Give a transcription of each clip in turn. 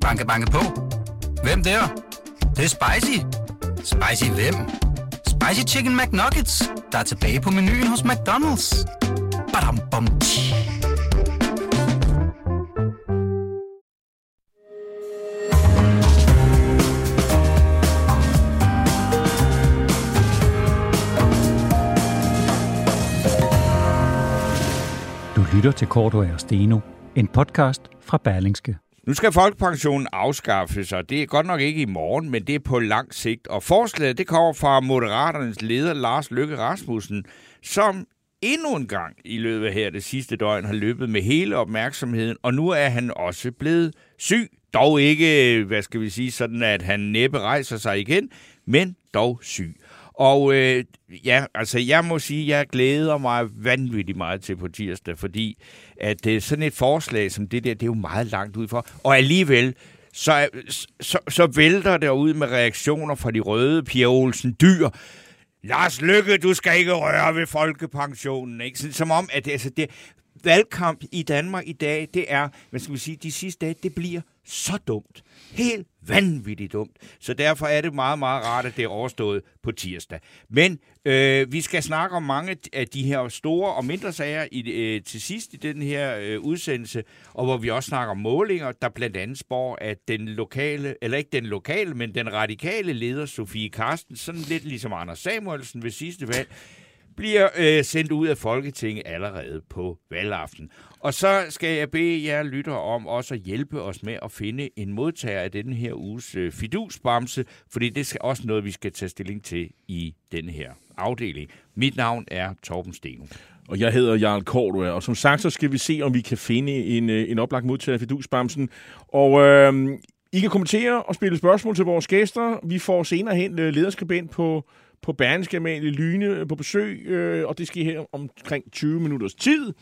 Banke, banke på. Hvem der? Det, det er spicy. Spicy hvem? Spicy Chicken McNuggets, der er tilbage på menuen hos McDonald's. Badum, bom, tji. Du lytter til Korto og Steno, en podcast fra Berlingske. Nu skal folkepensionen afskaffes, og det er godt nok ikke i morgen, men det er på lang sigt. Og forslaget det kommer fra Moderaternes leder Lars Løkke Rasmussen, som endnu en gang i løbet af her det sidste døgn har løbet med hele opmærksomheden, og nu er han også blevet syg. Dog ikke, hvad skal vi sige, sådan at han næppe rejser sig igen, men dog syg. Og øh, ja, altså jeg må sige, jeg glæder mig vanvittigt meget til på tirsdag, fordi at øh, sådan et forslag som det der, det er jo meget langt ud for. Og alligevel, så, så, så vælter det ud med reaktioner fra de røde, Pia Olsen Dyr. Lars Lykke, du skal ikke røre ved folkepensionen. Ikke? Sådan, som om, at det, altså det, valgkamp i Danmark i dag, det er, hvad skal vi sige, de sidste dage, det bliver så dumt. Helt vanvittigt dumt. Så derfor er det meget, meget rart, at det er overstået på tirsdag. Men øh, vi skal snakke om mange af de her store og mindre sager i, øh, til sidst i den her øh, udsendelse, og hvor vi også snakker om målinger, der blandt andet spår, at den lokale, eller ikke den lokale, men den radikale leder, Sofie Karsten, sådan lidt ligesom Anders Samuelsen ved sidste valg, bliver øh, sendt ud af Folketinget allerede på valgaften. Og så skal jeg bede jer lytter om også at hjælpe os med at finde en modtager af denne her uges øh, fidusbamse, fordi det er også noget, vi skal tage stilling til i denne her afdeling. Mit navn er Torben Steno. Og jeg hedder Jarl Kortua, og som sagt, så skal vi se, om vi kan finde en, øh, en oplagt modtager af fidusbamsen. Og øh, I kan kommentere og spille spørgsmål til vores gæster. Vi får senere hen øh, lederskribent på på Berlingske Amalie Lyne øh, på besøg, øh, og det sker her omkring 20 minutters tid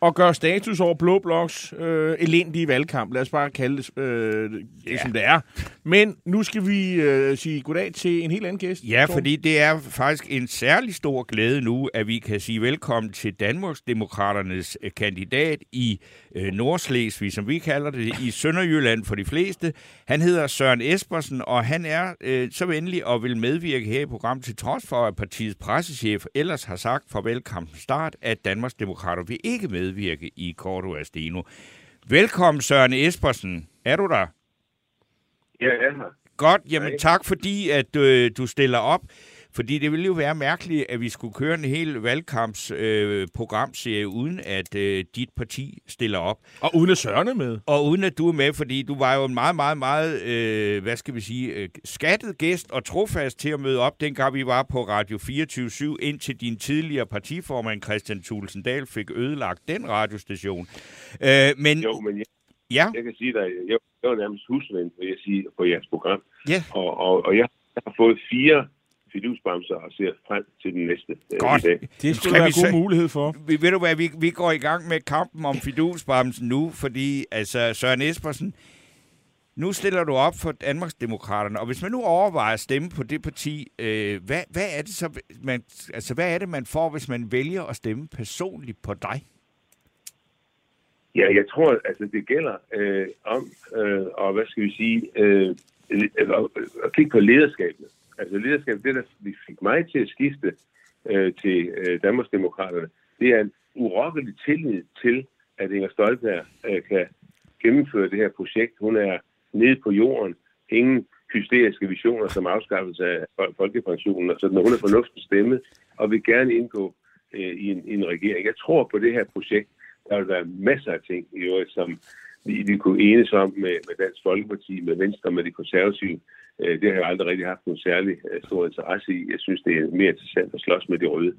og gøre status over Blå Bloks øh, elendige valgkamp. Lad os bare kalde det, øh, det yeah. som det er. Men nu skal vi øh, sige goddag til en helt anden gæst. Ja, Torben. fordi det er faktisk en særlig stor glæde nu, at vi kan sige velkommen til Danmarks Demokraternes øh, kandidat i øh, Nordslesvig, som vi kalder det, i Sønderjylland for de fleste. Han hedder Søren Espersen, og han er øh, så venlig og vil medvirke her i programmet til trods for, at partiets pressechef ellers har sagt fra valgkampens start, at Danmarks Demokrater vil ikke medvirke i Korto Asteno. Velkommen, Søren Espersen. Er du der? Ja, jeg er her. Godt, jamen tak fordi, at øh, du stiller op. Fordi det ville jo være mærkeligt, at vi skulle køre en hel valgkampsprogramserie, øh, uden at øh, dit parti stiller op. Og uden at Sørne med. Og uden at du er med, fordi du var jo en meget, meget, meget, øh, hvad skal vi sige, øh, skattet gæst og trofast til at møde op, dengang vi var på Radio 24 indtil din tidligere partiformand Christian Tulsendal fik ødelagt den radiostation. Øh, men, jo, men jeg, ja? jeg kan sige dig, jeg, jeg var nærmest husven, vil jeg sige, på jeres program. Ja. Og, og, og jeg har fået fire fidusbamser og ser frem til den næste øh, Godt. dag. Det skulle være en god mulighed for. Vi, ved du hvad, vi, vi går i gang med kampen om fidusbamsen nu, fordi altså Søren Espersen, nu stiller du op for Danmarks Demokraterne, og hvis man nu overvejer at stemme på det parti, øh, hvad, hvad, er det så, man, altså, hvad er det, man får, hvis man vælger at stemme personligt på dig? Ja, jeg tror, altså det gælder øh, om, øh, og hvad skal vi sige, øh, at, at kigge på lederskabet. Altså lederskab, det der fik mig til at skifte øh, til øh, Danmarksdemokraterne, det er en urokkelig tillid til, at Inger Støjberg øh, kan gennemføre det her projekt. Hun er nede på jorden. Ingen hysteriske visioner som afskaffelse af folkepensionen, så når hun er fornuftig stemme, og vil gerne indgå øh, i, en, i en regering. Jeg tror på det her projekt. Der vil være masser af ting, i øvrigt, som vi, vi kunne enes om med, med Dansk Folkeparti, med Venstre, med de konservative. Øh, det har jeg aldrig rigtig haft nogen særlig øh, stor interesse i. Jeg synes, det er mere interessant at slås med de røde.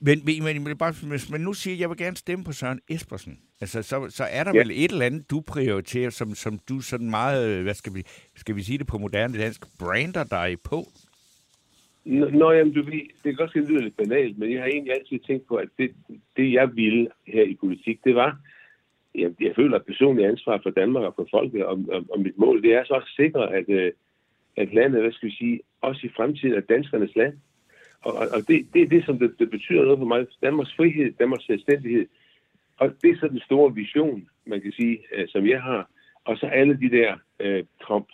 Men, men, men, bare, men nu siger jeg, at jeg vil gerne stemme på Søren Espersen. Altså, så, så er der ja. vel et eller andet, du prioriterer, som, som du sådan meget, hvad skal vi, skal vi sige det på moderne dansk, brander dig på? Nå, jamen, du ved, det kan godt lyde lidt banalt, men jeg har egentlig altid tænkt på, at det, det jeg ville her i politik, det var, jeg, jeg føler personligt ansvar for Danmark og for folket, og, og, og mit mål, det er så at sikre, at, øh, at landet, hvad skal vi sige, også i fremtiden er danskernes land. Og, og det, det er det, som det, det betyder noget for mig. Danmarks frihed, Danmarks selvstændighed. Og det er så den store vision, man kan sige, øh, som jeg har. Og så alle de der øh,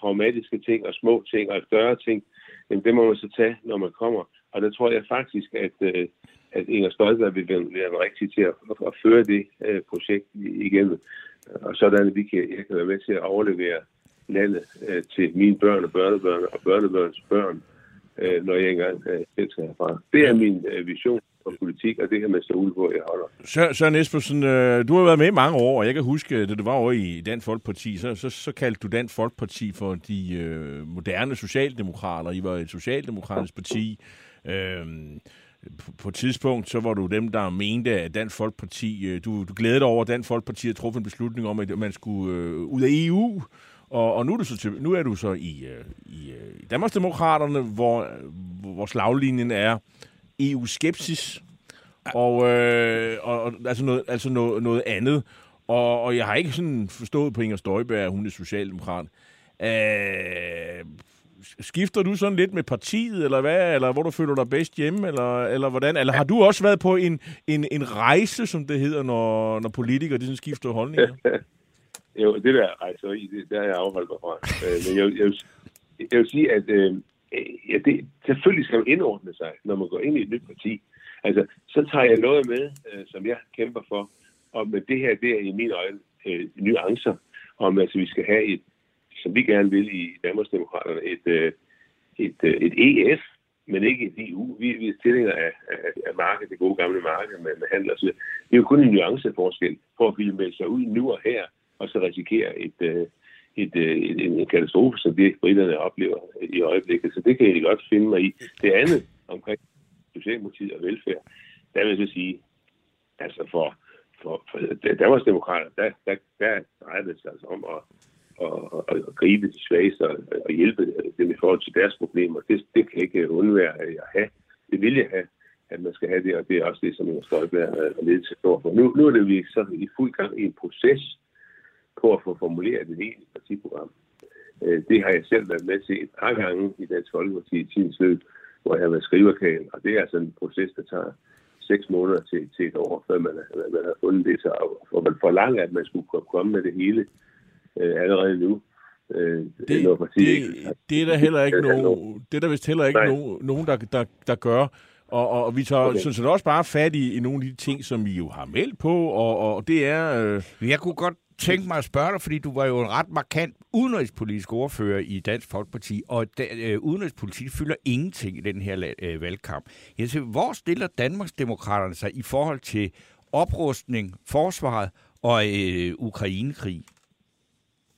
traumatiske ting og små ting og større ting, jamen det må man så tage, når man kommer. Og der tror jeg faktisk, at, øh, at Inger Støjberg vil være den rigtige til at, at, at føre det øh, projekt igennem. Og sådan, at vi kan, jeg kan være med til at overlevere landet øh, til mine børn og børnebørn og børnebørns børn, øh, når jeg engang øh, selv skal herfra. Det er min øh, vision for politik, og det kan man stole på, jeg holder. Søren, Søren Espersen, øh, du har været med i mange år, og jeg kan huske, da du var over i Dansk Folkeparti, så, så, så kaldte du Dansk Folkeparti for de øh, moderne socialdemokrater. I var et socialdemokratisk parti. Øh, på et tidspunkt, så var du dem, der mente, at Dansk Folkeparti, øh, du, du glædede dig over, at Dansk Folkeparti havde truffet en beslutning om, at man skulle øh, ud af EU, og, og nu, er du så til, nu er du så i, øh, i, øh, i Danmarksdemokraterne, hvor, øh, hvor slaglinjen er EU-skepsis, og, øh, og, og altså, noget, altså noget, noget andet. Og, og jeg har ikke sådan forstået på Inger Støjberg, at hun er socialdemokrat. Øh, skifter du sådan lidt med partiet, eller hvad? Eller hvor du føler dig bedst hjemme, eller, eller hvordan? Eller har du også været på en, en, en rejse, som det hedder, når, når politikere de sådan skifter holdninger? jo, det der rejseri, det, der har jeg afholdt mig fra. Øh, men jeg, jeg, jeg, jeg vil sige, at øh, ja, det, selvfølgelig skal man indordne sig, når man går ind i et nyt parti. Altså, så tager jeg noget med, øh, som jeg kæmper for, og med det her, det er i mine øjne øh, nuancer, om altså, vi skal have et, som vi gerne vil i Danmarksdemokraterne, et, øh, et, øh, et EF, men ikke et EU. Vi, vi er tilhængere af, af, af markedet, det gode gamle marked med, med handel og så Det er jo kun en nuanceforskel på at ville melde sig ud nu og her, og så risikere et, øh, et, øh, et, en, en katastrofe, som det britterne oplever i øjeblikket. Så det kan jeg godt finde mig i. Det andet omkring Socialdemokratiet og velfærd, der vil jeg så sige, altså for, for, for Danmarksdemokrater, der, der, der drejer det sig altså om at, at, at, at gribe de svageste og, og hjælpe dem i forhold til deres problemer. Det, det kan ikke undvære at have. Det vil jeg have, at man skal have det, og det er også det, som Inger Støjberg øh, har ledet til for. Nu, nu er det vi så i fuld gang i en proces på at få formuleret et egentligt partiprogram. Øh, det har jeg selv været med til et par gange i Dansk Folkeparti i tidens løb, hvor jeg har været skriverkale, og det er altså en proces, der tager seks måneder til, til et år, før man, man har fundet det. Så, og man forlanger, at man skulle komme med det hele øh, allerede nu. Øh, det, det, det, det er der heller ikke nogen, det er der vist heller ikke nogen, nogen der, der, der gør. Og, og vi tager okay. sådan set også bare fat i, i nogle af de ting, som vi jo har meldt på, og, og det er... Øh... Jeg kunne godt tænke mig at spørge dig, fordi du var jo en ret markant udenrigspolitisk ordfører i Dansk Folkeparti, og da, øh, udenrigspolitik fylder ingenting i den her øh, valgkamp. Jeg siger, hvor stiller Danmarksdemokraterne sig i forhold til oprustning, forsvaret og øh, Ukrainekrig?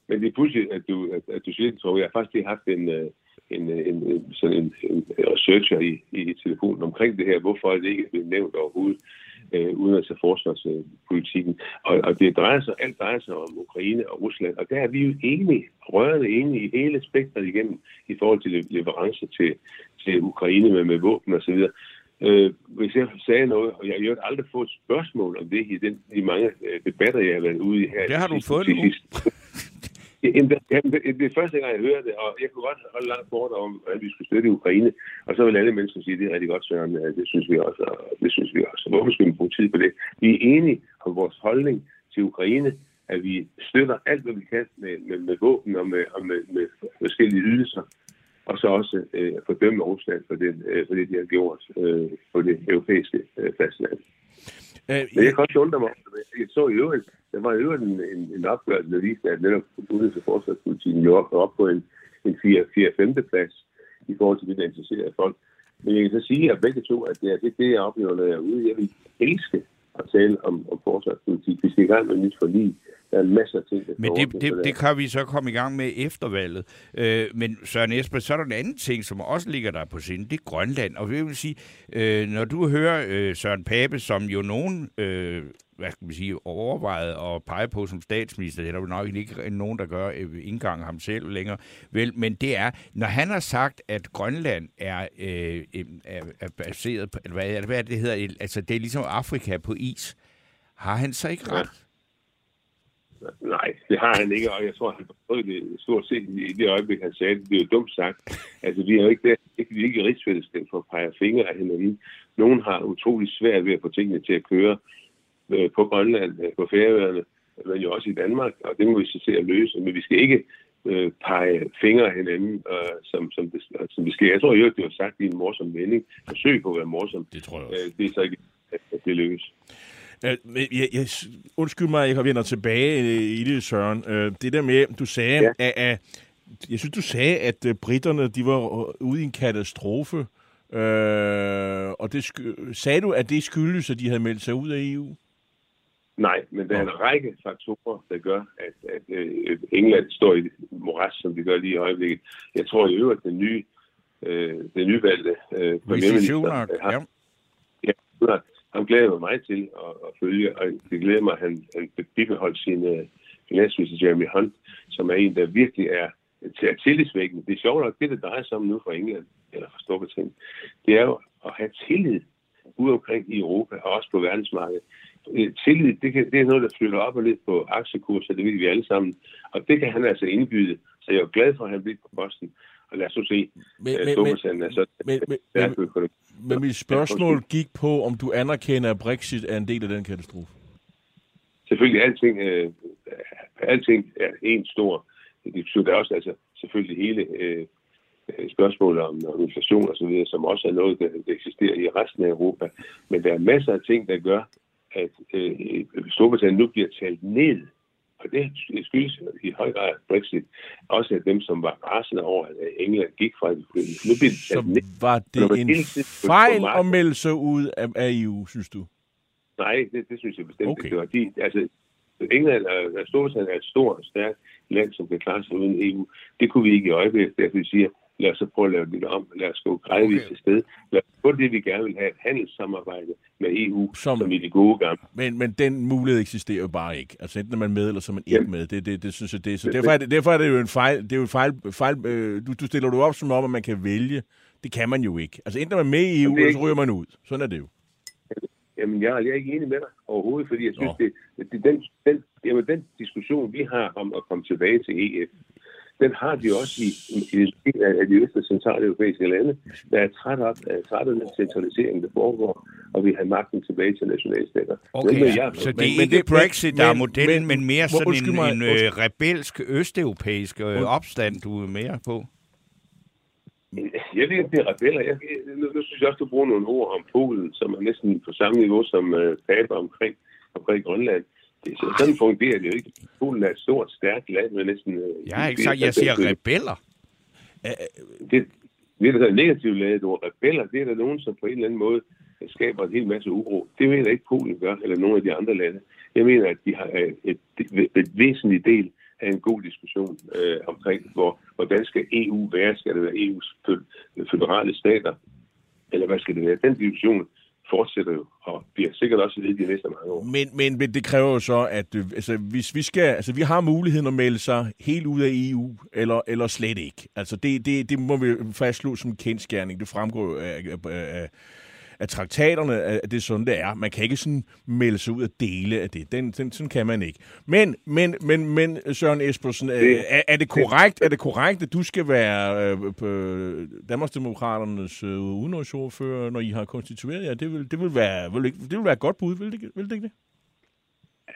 Men det er pludselig, at du, at, at du siger det, tror jeg. Jeg har faktisk haft en, øh, en, øh, en, en, sådan en, en researcher i, i telefonen omkring det her. Hvorfor er det ikke blevet nævnt overhovedet? Øh, udenrigs- og forsvarspolitikken. Og, og det drejer sig, alt drejer sig om Ukraine og Rusland, og der er vi jo enige, rørende enige i hele spektret igennem i forhold til leverancer til, til Ukraine med, med våben osv. Øh, hvis jeg sagde noget, og jeg har aldrig fået et spørgsmål om det i den, de mange øh, debatter, jeg har været ude i her. Det har du fået nu. Jamen, det, det, det er første gang, jeg hører det, og jeg kunne godt holde langt bort om, at vi skulle støtte Ukraine. Og så vil alle mennesker sige, at det er rigtig godt, Søren. Det synes vi også, og det synes vi også. Hvorfor skal vi bruge tid på det? Vi er enige om vores holdning til Ukraine, at vi støtter alt, hvad vi kan med, med, med våben og med, og med, med forskellige ydelser. Og så også øh, fordømme Rusland for det, øh, for det, de har gjort øh, på det europæiske øh, fastland. Øh, Men jeg kan også undre mig Jeg så i øvrigt, der var i øvrigt en, en, en opgørelse, der viste, at netop udenrigs- og forsvarspolitikken jo op, op på en, en 4-5. plads i forhold til det, der interesserer folk. Men jeg kan så sige, at begge to, at det er det, det jeg oplever, når jeg er ude. Jeg vil elske at tale om, om forsvarspolitik. Vi skal i gang med et nyt forlig. Der er masser af ting, der Men det, det, det kan vi så komme i gang med efter valget. Øh, men Søren Esper, så er der en anden ting, som også ligger der på sinde. Det er Grønland. Og det vil sige, øh, når du hører øh, Søren Pape, som jo nogen øh, hvad skal man sige, overvejet at pege på som statsminister. Det er der nok ikke nogen, der gør, øh, ikke engang ham selv længere. Vel, men det er, når han har sagt, at Grønland er, øh, er, er baseret på, hvad, er det, hvad det hedder, altså det er ligesom Afrika på is, har han så ikke ret? Nej, det har han ikke, og jeg tror, han prøvede det stort set i det øjeblik, han sagde det. Det er jo dumt sagt. Altså, vi er jo ikke der, ikke, vi er ikke i rigsfællesskab for at pege fingre af hinanden. Nogen har utrolig svært ved at få tingene til at køre øh, på Grønland, øh, på Færøerne, men jo også i Danmark, og det må vi så se at løse. Men vi skal ikke øh, pege fingre af hinanden, øh, som, som, det, som det sker. Jeg tror jo, det var sagt i en morsom vending. Forsøg på at være morsom. Det tror jeg også. Øh, det er så ikke, at det lykkes. Jeg, jeg, jeg, undskyld mig, jeg vender tilbage øh, i det, Søren. Øh, Det der med, du sagde, ja. At, at, jeg synes, du sagde, at øh, britterne de var ude i en katastrofe. Øh, og det sagde du, at det skyldes, at de havde meldt sig ud af EU? Nej, men der er en række faktorer, der gør, at, at England står i moras, som det gør lige i øjeblikket. Jeg tror i øvrigt, at den nye, øh, den nyvalgte øh, premierminister har, ja. ja, ham glæder jeg mig meget til at, at følge, og det glæder mig, at han, han bibeholdt sin øh, finansminister Jeremy Hunt, som er en, der virkelig er til at tillidsvækkende. Det er sjovt nok, det, det drejer sig om nu for England, eller for Storbritannien, det er jo at have tillid ude omkring i Europa, og også på verdensmarkedet. Øh, tillid, det, kan, det er noget, der flytter op og ned på aktiekurser, det ved vi alle sammen. Og det kan han altså indbyde. Så jeg er glad for, at han bliver på posten. Lad os nu se, Men, øh, men, men, Storbritannien er så men, men, men, mit spørgsmål gik på, om du anerkender, at Brexit er en del af den katastrofe. Selvfølgelig alting, øh, alting er en stor diskussion. Der er også altså, selvfølgelig hele øh, øh, spørgsmålet om, om inflation og så videre, som også er noget, der, der eksisterer i resten af Europa. Men der er masser af ting, der gør, at øh, Storbritannien nu bliver talt ned. Og det skyldes i høj grad Brexit. Også af dem, som var rasende over, at England gik fra det. Nu bliver det Så var det en fejl at melde sig ud af, af EU, synes du? Nej, det, det synes jeg bestemt Okay. ikke. De, altså, England og Storbritannien er et stort og stærkt land, som kan klare sig uden EU. Det kunne vi ikke i øjeblikket. Derfor siger, lad os så prøve at lave det om. Lad os gå gradvist Okay. sted. Lad os få det, vi gerne vil have, et handelssamarbejde med EU, Som- som, i de gode gamle. Men, men den mulighed eksisterer jo bare ikke. Altså enten er man med, eller så er man ikke Jamen. med. Det, det, det synes jeg, det er. Så derfor er det, derfor er det jo en fejl. Det er jo en fejl, fejl øh, du, du stiller det op som om, at man kan vælge. Det kan man jo ikke. Altså enten er man med i EU, er eller så ryger man ud. Sådan er det jo. Jamen, jeg, jeg er ikke enig med dig overhovedet, fordi jeg synes, Nå. det, det, den, den, jamen, den diskussion, vi har om at komme tilbage til EF, den har de også i, i, i af de øst- og centrale europæiske lande, der er træt, op, er træt af den centralisering, der foregår, og vi har magten tilbage til nationalstater. Okay, Men jeg, så det Men- er men ikke det- Brexit, der er men- modellen, men- men mere sådan en, mig, en øh, rebelsk østeuropæisk øh, opstand, du er mere på. Jeg ved ikke, det er rebeller. Jeg, nu, nu synes jeg også, du bruger nogle ord om Polen, som er næsten på samme niveau som øh, Pape omkring, omkring Grønland. Det, så sådan fungerer det jo ikke. Polen er et stort, stærkt land med næsten... Øh, Jeg har ikke sagt, jeg siger rebeller. det, det er da et negativt ladet ord. Rebeller, det er der nogen, som på en eller anden måde skaber en hel masse uro. Det mener jeg ikke, Polen gør, eller nogle af de andre lande. Jeg mener, at de har øh, et, et, et væsentligt del af en god diskussion øh, omkring, hvor, hvordan skal EU være? Skal det være EU's fø- føderale stater? Eller hvad skal det være? Den diskussion fortsætter jo, og bliver sikkert også ved de næste mange år. Men, men, men det kræver jo så, at øh, altså, hvis vi skal, altså, vi har muligheden at melde sig helt ud af EU, eller, eller slet ikke. Altså, det, det, det må vi fastslå som en kendskærning. Det fremgår af, af, af, af traktaterne, at det er sådan, det er. Man kan ikke sådan melde sig ud af dele af det. Den, den, sådan kan man ikke. Men, men, men, men Søren Espersen, øh, Det- er, er, det korrekt, er det korrekt, at du skal være øh, på Danmarksdemokraternes øh, udenrigsordfører, når I har konstitueret jer? Det vil, det vil, være, vil, ikke, det vil være et godt bud, vil det, vil det ikke det?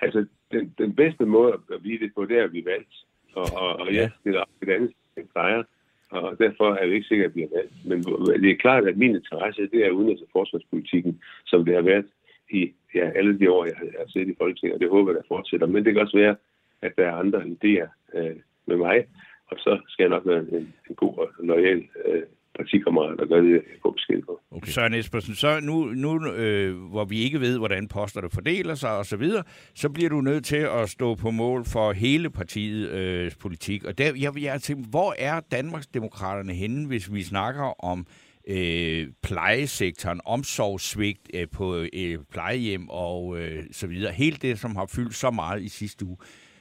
Altså, den, den bedste måde at blive det på, det er at blive valgt. Og, og, og Ja. jeg stiller op et andet plejer, og derfor er det ikke sikkert, at vi har valgt. Men det er klart, at min interesse, det er udenrigs- og forsvarspolitikken, som det har været i ja, alle de år, jeg har jeg har siddet i Folketinget, og det håber jeg, der fortsætter. Men det kan også være, at der er andre idéer øh, med mig, og så skal jeg nok være en, en god og lojal øh, partikammerater, der gør det, jeg får besked på. Okay. Søren Espersen, så nu, nu øh, hvor vi ikke ved, hvordan posterne fordeler sig osv., så, videre, så bliver du nødt til at stå på mål for hele partiets øh, politik. Og der, jeg, jeg tænker, hvor er Danmarksdemokraterne henne, hvis vi snakker om øh, plejesektoren, omsorgssvigt øh, på øh, plejehjem og øh, så videre. Helt det, som har fyldt så meget i sidste uge.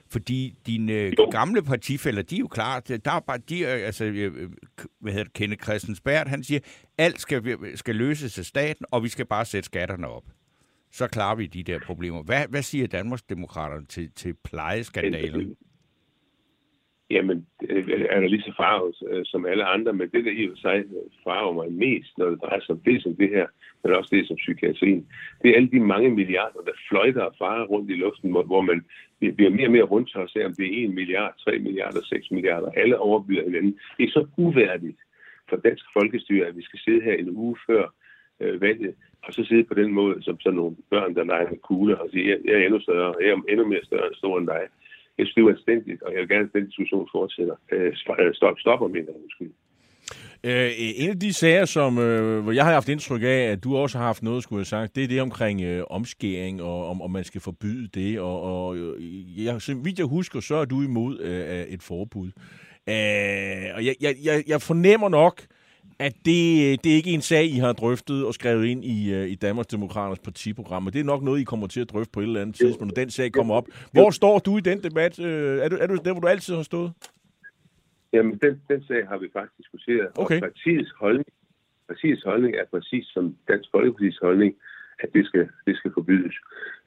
Fordi dine øh, gamle partifælder, de er jo klar. Der er bare, de altså, øh, hvad hedder det, Kenneth Christensberg, han siger, alt skal, skal løses af staten, og vi skal bare sætte skatterne op. Så klarer vi de der problemer. Hvad, hvad siger Danmarksdemokraterne til, til plejeskandalen? Jamen, øh, øh er der lige så farvet øh, som alle andre, men det, der i og sig øh, farver mig mest, når det drejer sig om det som det her, men også det som psykiatrien, det er alle de mange milliarder, der fløjter og farer rundt i luften, hvor, hvor man bliver mere og mere rundt og ser, om det er 1 milliard, 3 milliarder, 6 milliarder, alle overbyder hinanden. Det er så uværdigt for dansk folkestyre, at vi skal sidde her en uge før øh, valget, og så sidde på den måde, som sådan nogle børn, der leger med kugler og siger, jeg, er endnu større, jeg er endnu mere større, stor end dig. Jeg skriver anstændigt, og jeg vil gerne, at den diskussion fortsætter. Øh, øh stop, stopper, mener jeg måske. Øh, en af de sager, som, øh, hvor jeg har haft indtryk af, at du også har haft noget, skulle jeg sagt, det er det omkring øh, omskæring, og om, om man skal forbyde det. Og, og øh, jeg, så vidt jeg husker, så er du imod øh, et forbud. Øh, og jeg, jeg, jeg fornemmer nok, at det, det er ikke en sag, I har drøftet og skrevet ind i, øh, i Danmarks Demokraters partiprogram, og det er nok noget, I kommer til at drøfte på et eller andet tidspunkt, når den sag kommer op. Hvor står du i den debat? Øh, er du, er du der, hvor du altid har stået? Jamen, den, den sag har vi faktisk diskuteret, okay. og partiets holdning, partiets holdning er præcis som Dansk Folkeparti's holdning, at det skal, det skal forbydes.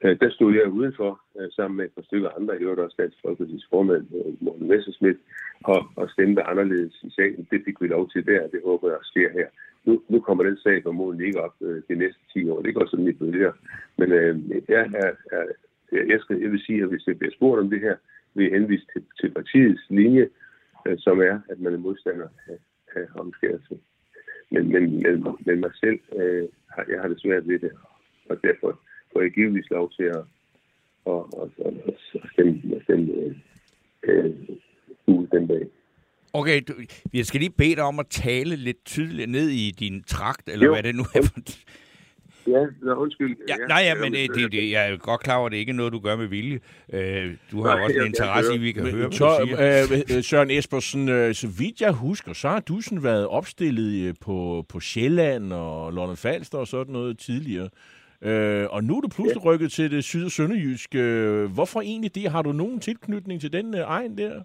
Øh, der stod jeg udenfor øh, sammen med et par stykker andre, i øvrigt også Dansk Folkeparti's formand, øh, Morten Messerschmidt, og, og stemte anderledes i sagen. Det fik vi lov til der, og det håber jeg også sker her. Nu, nu kommer den sag formodentlig ikke op øh, de næste 10 år. Det går sådan lidt bølger. Men øh, jeg, er, er, jeg, skal, jeg vil sige, at hvis jeg bliver spurgt om det her, vil jeg henvise til, til partiets linje, øh, som er, at man er modstander af, af omskærelse. Men, men, men, men mig selv, øh, jeg har det svært ved det, og derfor får jeg givetvis lov til at, at, at, at, at stemme, at stemme øh, ud den dag. Okay, du, jeg skal lige bede dig om at tale lidt tydeligt ned i din trakt, eller jo. hvad det nu er. Ja, no, undskyld. Ja, ja, nej, ja, men det, det, det, jeg er godt klar over, at det ikke er noget, du gør med vilje. Øh, du har nej, også en interesse i, at vi kan men, høre, hvad så, du siger. Øh, Søren Espersen, øh, så vidt jeg husker, så har du sådan været opstillet øh, på, på Sjælland og London Falster og sådan noget tidligere. Øh, og nu er du pludselig ja. rykket til det syd- og sønderjyske. Hvorfor egentlig det? Har du nogen tilknytning til den øh, egen der?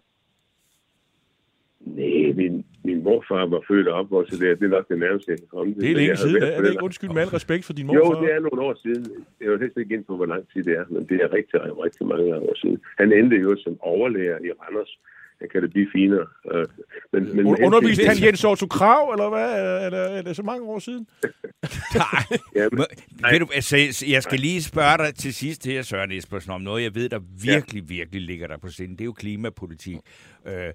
Nej, min, min morfar var født og opvokset der. Det er nok det nærmeste, jeg kan komme Det er længe siden. Er det ikke undskyld med al respekt for din morfar? Jo, det er nogle år siden. Jeg var helst ikke ind på, hvor lang tid det er, men det er rigtig, rigtig mange år siden. Han endte jo som overlærer i Randers kan det blive finere. Øh, men, men Underviste han Jens Otto Krav, eller hvad? Er det, er det så mange år siden? nej. Jamen, nej. Ved du, altså, jeg skal lige spørge dig til sidst her, Søren Espersen, om noget, jeg ved, der virkelig, ja. virkelig ligger der på sinde. Det er jo klimapolitik. Øh,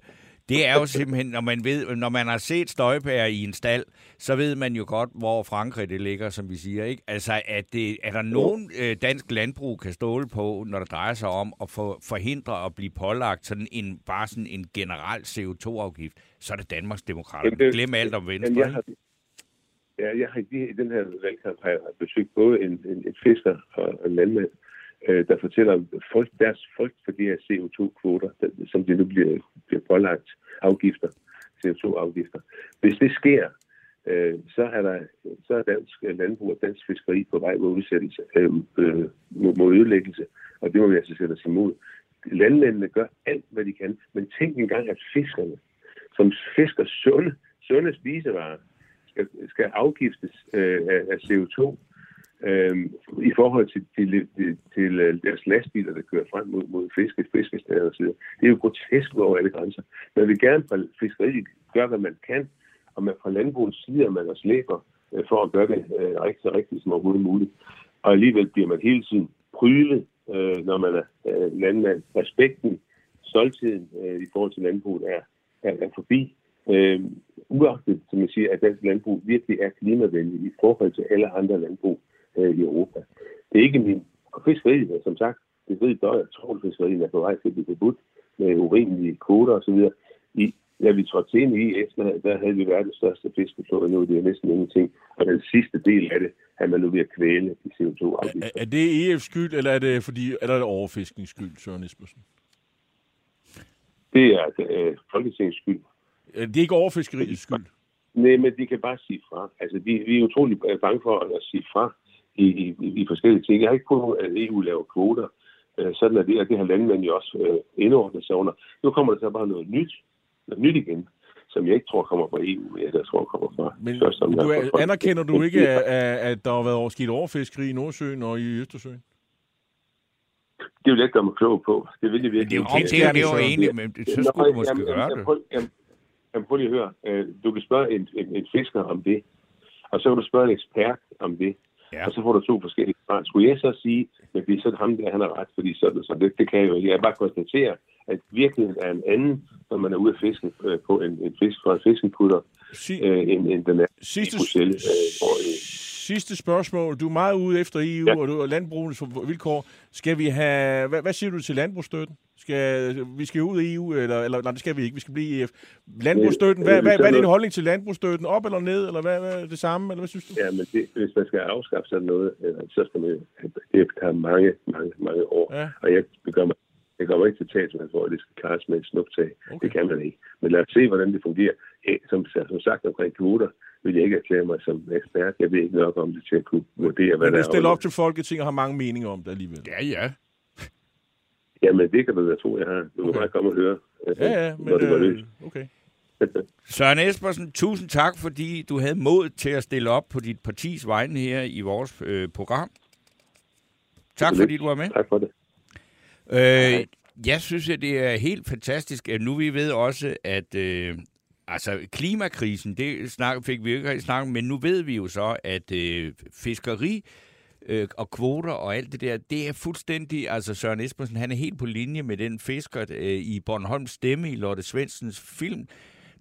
det er jo simpelthen, når man, ved, når man har set støjbær i en stald, så ved man jo godt, hvor Frankrig det ligger, som vi siger. Ikke? Altså, at det, er der nogen øh, dansk landbrug kan ståle på, når det drejer sig om at få, forhindre at blive pålagt sådan en, bare sådan en generel CO2-afgift, så er det Danmarks Demokrater. Glem alt om Venstre. jeg har, ja, jeg har i den her valgkamp har jeg besøgt både en, en, en fisker og en landmand, øh, der fortæller folk, deres frygt for de her CO2-kvoter, som de nu bliver, bliver pålagt afgifter, CO2-afgifter. Hvis det sker, øh, så er der så er dansk øh, landbrug og dansk fiskeri på vej mod udsættelse, øh, øh, mod ødelæggelse, og det må vi altså sætte os imod. Landmændene gør alt, hvad de kan, men tænk engang, at fiskerne, som fisker sunde, sunde spisevarer, skal, skal afgiftes øh, af CO2 øh, i forhold til, til, til, til øh, deres lastbiler, der kører frem mod, mod fiske, fiskestader osv. Det er jo grotesk over alle grænser. Man vil gerne fra fiskeriet gøre, hvad man kan, og man fra landbrugets side man også læber øh, for at gøre det øh, rigtig, rigtig som overhovedet muligt. Og alligevel bliver man hele tiden prylet, øh, når man er øh, landmand. Respekten, stoltheden øh, i forhold til landbruget er, er, er forbi. Øh, uagtet, som jeg siger, at dansk landbrug virkelig er klimavenlig i forhold til alle andre landbrug øh, i Europa. Det er ikke min... Og fiskeriet, som sagt, fiskeriet døjer, trålfiskeriet er på vej til at blive forbudt med urimelige kvoter osv. I, da vi trådte ind i efter, der havde vi verdens største fiskeflåde nu, det er næsten ingenting. Og den sidste del af det, er man nu ved at kvæle i CO2-afgifter. Er, er det EF's skyld, eller er det, fordi, eller er det overfiskens skyld, Søren Espersen? Det er øh, Folketingets skyld. Det er ikke overfiskeriets skyld? Nej, men de kan bare sige fra. Altså, de, vi er utrolig bange for at sige fra i, i, i forskellige ting. Jeg har ikke kunnet, at EU laver kvoter. Øh, sådan er det, og det har landmænd jo også øh, indordnet sig under. Nu kommer der så bare noget nyt, noget nyt igen, som jeg ikke tror kommer fra EU, jeg der tror kommer fra Men du er, anerkender du ikke, at, at der har været sket overfiskeri i Nordsøen og i Østersøen? Det vil jeg ikke gøre mig klog på. Det vil jeg virkelig Det er jo, ikke. det, det, er- det er jo egentlig, men så skulle du måske gøre det. Prøv, jamen, jamen, prøv lige at høre. Øh, Du kan spørge en, en, en fisker om det, og så kan du spørge en ekspert om det, Ja. og så får du to forskellige svar. Skulle jeg så sige, at det er sådan ham der, han har ret, fordi sådan så det, det kan jeg jo ikke. Jeg bare konstatere, at virkeligheden er en anden, når man er ude at fiske øh, på en, en fisk fra en fiskeputter, øh, end, end den er Sidste, i Bruxelles. Øh, sidste spørgsmål. Du er meget ude efter EU Ja. og, du, og landbrugets vilkår. Skal vi have... Hvad, hvad siger du til landbrugsstøtten? Skal, vi skal ud af EU, eller, eller nej, det skal vi ikke. Vi skal blive i EF. Landbrugsstøtten, hvad, Øh, hvad, hvad er din holdning til landbrugsstøtten? Op eller ned, eller hvad, hvad det samme, eller hvad synes du? Ja, men det, hvis man skal afskaffe sådan noget, øh, så skal man det tager mange, mange, mange år. Ja. Og jeg gør mig, jeg kommer ikke til talsmand for, at det skal klares med et snuptag. Okay. Det kan man ikke. Men lad os se, hvordan det fungerer. Som, som sagt omkring kvoter, vil jeg ikke erklære mig som ekspert. Jeg ved ikke nok om det til at kunne vurdere, hvad Men der du er. stiller op til Folketinget og har mange meninger om det alligevel. Ja, ja. Jamen, det kan du da tro, jeg har. Du kan Okay. bare komme og høre. øh, Ja, ja, men... når det var Øh, løs. okay. Søren Espersen, tusind tak, fordi du havde mod til at stille op på dit partis vegne her i vores øh, program. Tak fordi du var med. Tak for det. Øh, jeg synes, at det er helt fantastisk, at nu vi ved også, at øh, altså, klimakrisen, det snak, fik vi jo ikke rigtig snakket om, men nu ved vi jo så, at øh, fiskeri øh, og kvoter og alt det der, det er fuldstændig, altså Søren Espersen, han er helt på linje med den fisker øh, i Bornholms stemme i Lotte Svendsens film,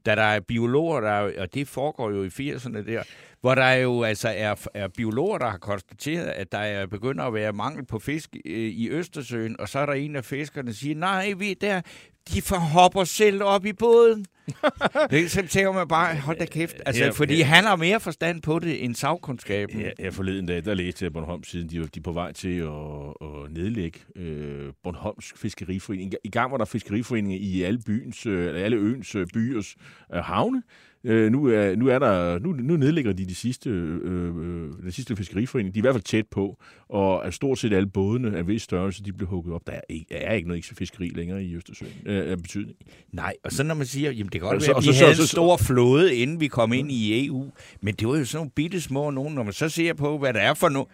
da der er biologer, der, og det foregår jo i 80'erne der, hvor der jo altså er, er biologer, der har konstateret, at der er begynder at være mangel på fisk øh, i Østersøen, og så er der en af fiskerne, der siger, nej, vi der, de forhopper selv op i båden. det så tænker man bare, hold da kæft, altså, Ja, fordi ja. han har mere forstand på det end sagkundskaben. Ja, her forleden dag, der læste jeg Bornholm siden, de, var- de er på vej til at, at nedlægge øh, Bornholms Fiskeriforening. I gang var der fiskeriforeninger i alle, byens, øh, alle øens øh, byers øh, havne. Øh, nu, er, nu, er der, nu, nu nedlægger de de sidste, øh, øh, den sidste fiskeriforening. De er i hvert fald tæt på, og at stort set alle bådene af vis størrelse, de blev hugget op. Der er ikke, er ikke noget fiskeri længere i Østersøen øh, af betydning. Nej, og så når man siger, jamen det kan godt være, at vi så- havde så- en stor flåde, inden vi kom ind i EU, men det var jo sådan nogle bitte små nogen, når man så ser på, hvad det er for no,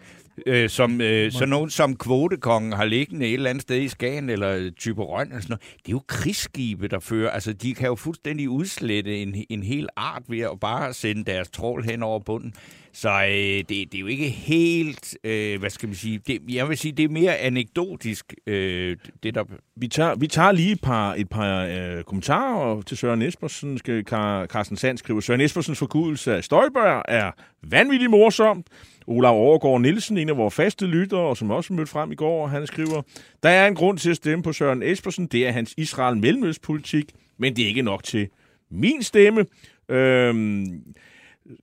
øh, som, øh, sådan nogen som kvotekongen har liggende et eller andet sted i Skagen, eller Typerøn, og sådan noget. Det er jo krigsskibe, der fører, altså de kan jo fuldstændig udslette en, en hel art ved at bare sende deres trål hen over bunden. Så øh, det, det er jo ikke helt, øh, hvad skal man sige, det, jeg vil sige, det er mere anekdotisk, øh, det der Vi tager, vi tager lige et par, et par øh, kommentarer til Søren Espersen. Skal Carsten Sand skriver, Søren Espersens forkudelse af Støjbær er vanvittigt morsomt. Olav Overgaard Nielsen, en af vores faste lyttere, og som også mødte frem i går, han skriver, der er en grund til at stemme på Søren Espersen. Det er hans Israel-mellemøstpolitik, men det er ikke nok til min stemme. Øhm,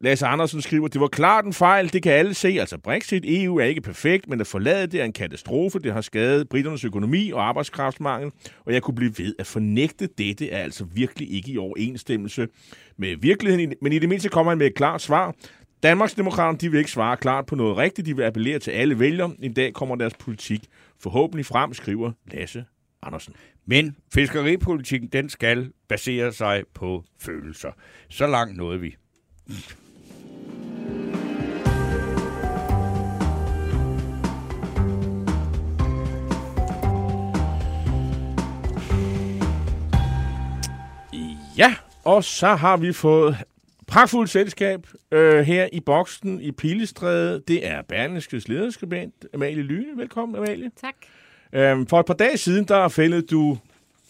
Lasse Andersen skriver, det var klart en fejl, det kan alle se. Altså Brexit, EU er ikke perfekt, men at forlade det er en katastrofe. Det har skadet britternes økonomi og arbejdskraftsmangel, og jeg kunne blive ved at fornægte dette er altså virkelig ikke i overensstemmelse med virkeligheden. Men i det mindste kommer han med et klart svar. Danmarksdemokraterne de vil ikke svare klart på noget rigtigt. De vil appellere til alle vælgere. En dag kommer deres politik forhåbentlig frem, skriver Lasse Andersen. Men fiskeripolitikken, den skal basere sig på følelser. Så langt nåede vi. Ja, og så har vi fået pragtfuldt selskab øh, her i boksen i Pilestræde. Det er Berlingskes lederskribent Amalie Lyne. Velkommen, Amalie. Tak. Øhm, for et par dage siden, der fældede du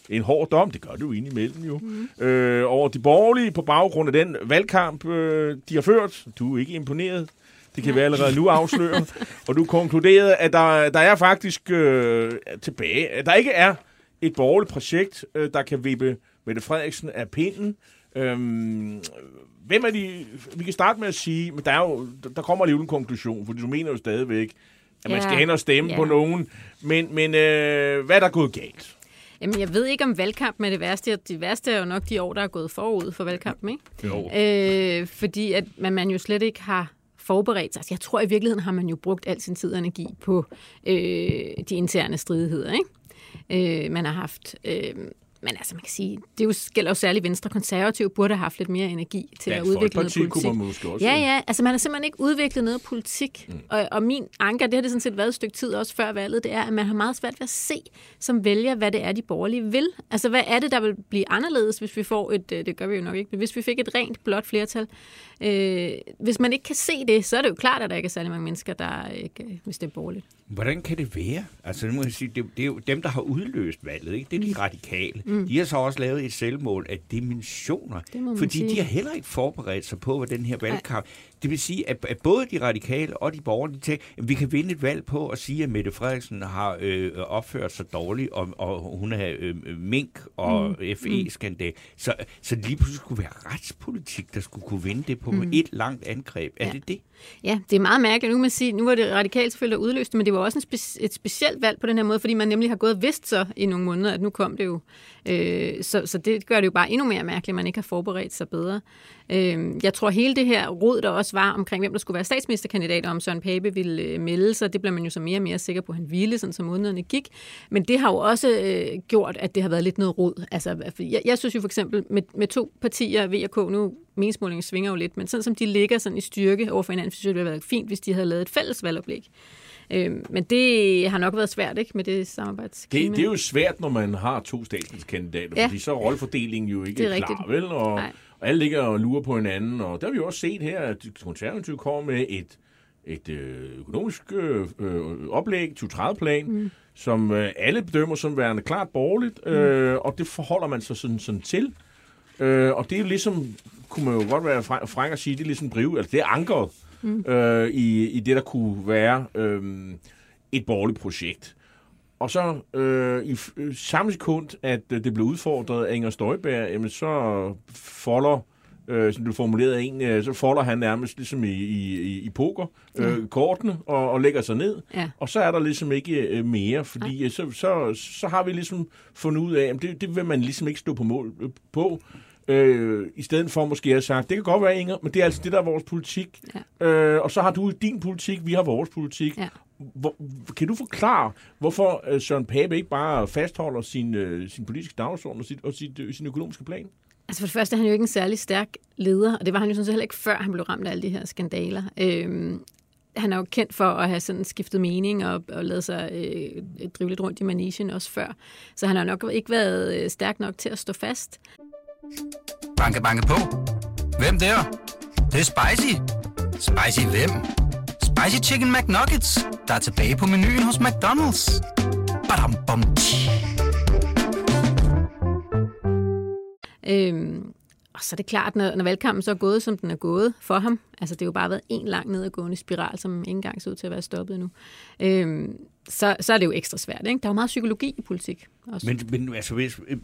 en hård dom, det gør du indimellem jo, mm. øh, over de borgerlige på baggrund af den valgkamp, øh, de har ført. Du er ikke imponeret. Det kan vi allerede nu afsløre. og du konkluderede, at der, der er faktisk øh, tilbage, at der ikke er et borgerligt projekt, øh, der kan vippe Mette Frederiksen af pinden. Øhm, hvem er de... Vi kan starte med at sige, men der, er jo, der kommer alligevel en konklusion, fordi du mener jo stadigvæk, at man Ja. skal hen og stemme Ja. på nogen. Men, men øh, hvad er der gået galt? Jamen, jeg ved ikke, om valgkampen er det værste. Det værste er jo nok de år, der er gået forud for valgkampen, ikke? Jo. Øh, fordi at man, man jo slet ikke har forberedt sig. Altså, jeg tror i virkeligheden har man jo brugt al sin tid og energi på øh, de interne stridigheder, ikke? Øh, man har haft... Øh, men altså, man kan sige, det er jo, gælder jo særligt Venstre. Konservative burde have haft lidt mere energi til Ja, at udvikle noget politik. kunne man måske også. Ja, ja. Altså, man har simpelthen ikke udviklet noget politik. Mm. Og, og min anker, det har det sådan set været et stykke tid også før valget, det er, at man har meget svært ved at se som vælger, hvad det er, de borgerlige vil. Altså, hvad er det, der vil blive anderledes, hvis vi får et, øh, det gør vi jo nok ikke, men hvis vi fik et rent blåt flertal. Øh, hvis man ikke kan se det, så er det jo klart, at der ikke er særlig mange mennesker, der ikke, hvis det er borgerligt. Hvordan kan det være? Altså, nu må jeg sige, det, det er jo dem, der har udløst valget, ikke? Det er de radikale. Mm. De har så også lavet et selvmål af dimensioner, fordi sige. de har heller ikke forberedt sig på, hvad den her valgkamp... Det vil sige, at, at både de radikale og de borgerlige tænker, at vi kan vinde et valg på at sige, at Mette Frederiksen har øh, opført sig dårligt, og, og hun er øh, mink og mm. FE-skandal. Så, så lige pludselig skulle være retspolitik, der skulle kunne vinde det på mm. et langt angreb. Er Ja. det det? Ja, det er meget mærkeligt. Nu man sige, nu var det radikalt selvfølgelig, der udløste, men det var også en spe- et specielt valg på den her måde, fordi man nemlig har gået og vidst så i nogle måneder, at nu kom det jo. Øh, så, så det gør det jo bare endnu mere mærkeligt, at man ikke har forberedt sig bedre. Øh, jeg tror, hele det her råd, der også var omkring, hvem der skulle være statsministerkandidat, og om Søren Pape ville øh, melde sig, det blev man jo så mere og mere sikker på, at han ville, sådan som månederne gik. Men det har jo også øh, gjort, at det har været lidt noget råd. Altså, jeg, jeg synes jo for eksempel, med, med to partier, V og K, nu meningsmålingen svinger jo lidt, men sådan som de ligger sådan i styrke overfor hinanden, synes jeg, det ville have været fint, hvis de havde lavet et fælles valgoplæg. Øh, men det har nok været svært, ikke, med det samarbejdsklima. Det, det er jo svært, når man har to statsministerkandidater, ja. Fordi så er rollefordelingen jo ikke Det er klar, rigtigt. vel? Og, Nej. Og alle ligger og lurer på hinanden, og der har vi jo også set her, at konservative kommer med et, et øh, økonomisk øh, øh, oplæg, 2030-plan, mm. som øh, alle bedømmer som værende klart borgerligt, øh, og det forholder man sig sådan, sådan til. Øh, og det er ligesom, kunne man jo godt være fræk at sige, det er ligesom drive, altså det er ankeret mm. øh, i, i det, der kunne være øh, et borgerligt projekt. Og så øh, i øh, samme sekund, at øh, det blev udfordret af Inger Støjberg, jamen så folder, øh, som du formulerede en, øh, så folder han nærmest ligesom i, i, i- poker øh, kortene og, og lægger sig ned. Ja. Og så er der ligesom ikke øh, mere, fordi øh, så, så, så har vi ligesom fundet ud af, at det, det vil man ligesom ikke stå på mål øh, på. Øh, I stedet for måske at have sagt, det kan godt være, Inger, men det er altså det, der er vores politik. Ja. Øh, og så har du din politik, vi har vores politik. Ja. Hvor, kan du forklare, hvorfor øh, Søren Pape ikke bare fastholder sin, øh, sin politiske dagsorden og, sit, og sit, øh, sin økonomiske plan? Altså for det første er han jo ikke en særlig stærk leder, og det var han jo sådan set heller ikke før han blev ramt af alle de her skandaler. Øhm, han er jo kendt for at have sådan skiftet mening og, og lavet sig øh, drive lidt rundt i manesien også før. Så han har nok ikke været stærk nok til at stå fast. Banke, banke på. Hvem der? Det, det er spicy. Spicy hvem? Spicy Chicken McNuggets, der er tilbage på menuen hos McDonald's. Badum, bom. Øhm, og så er det klart, når, når valgkampen så er gået, som den er gået for ham, altså det har jo bare været en lang nedadgående spiral, som ikke engang ser ud til at være stoppet nu, øhm, så, så er det jo ekstra svært. Ikke? Der er jo meget psykologi i politik også. Men, men altså, hvis, øh,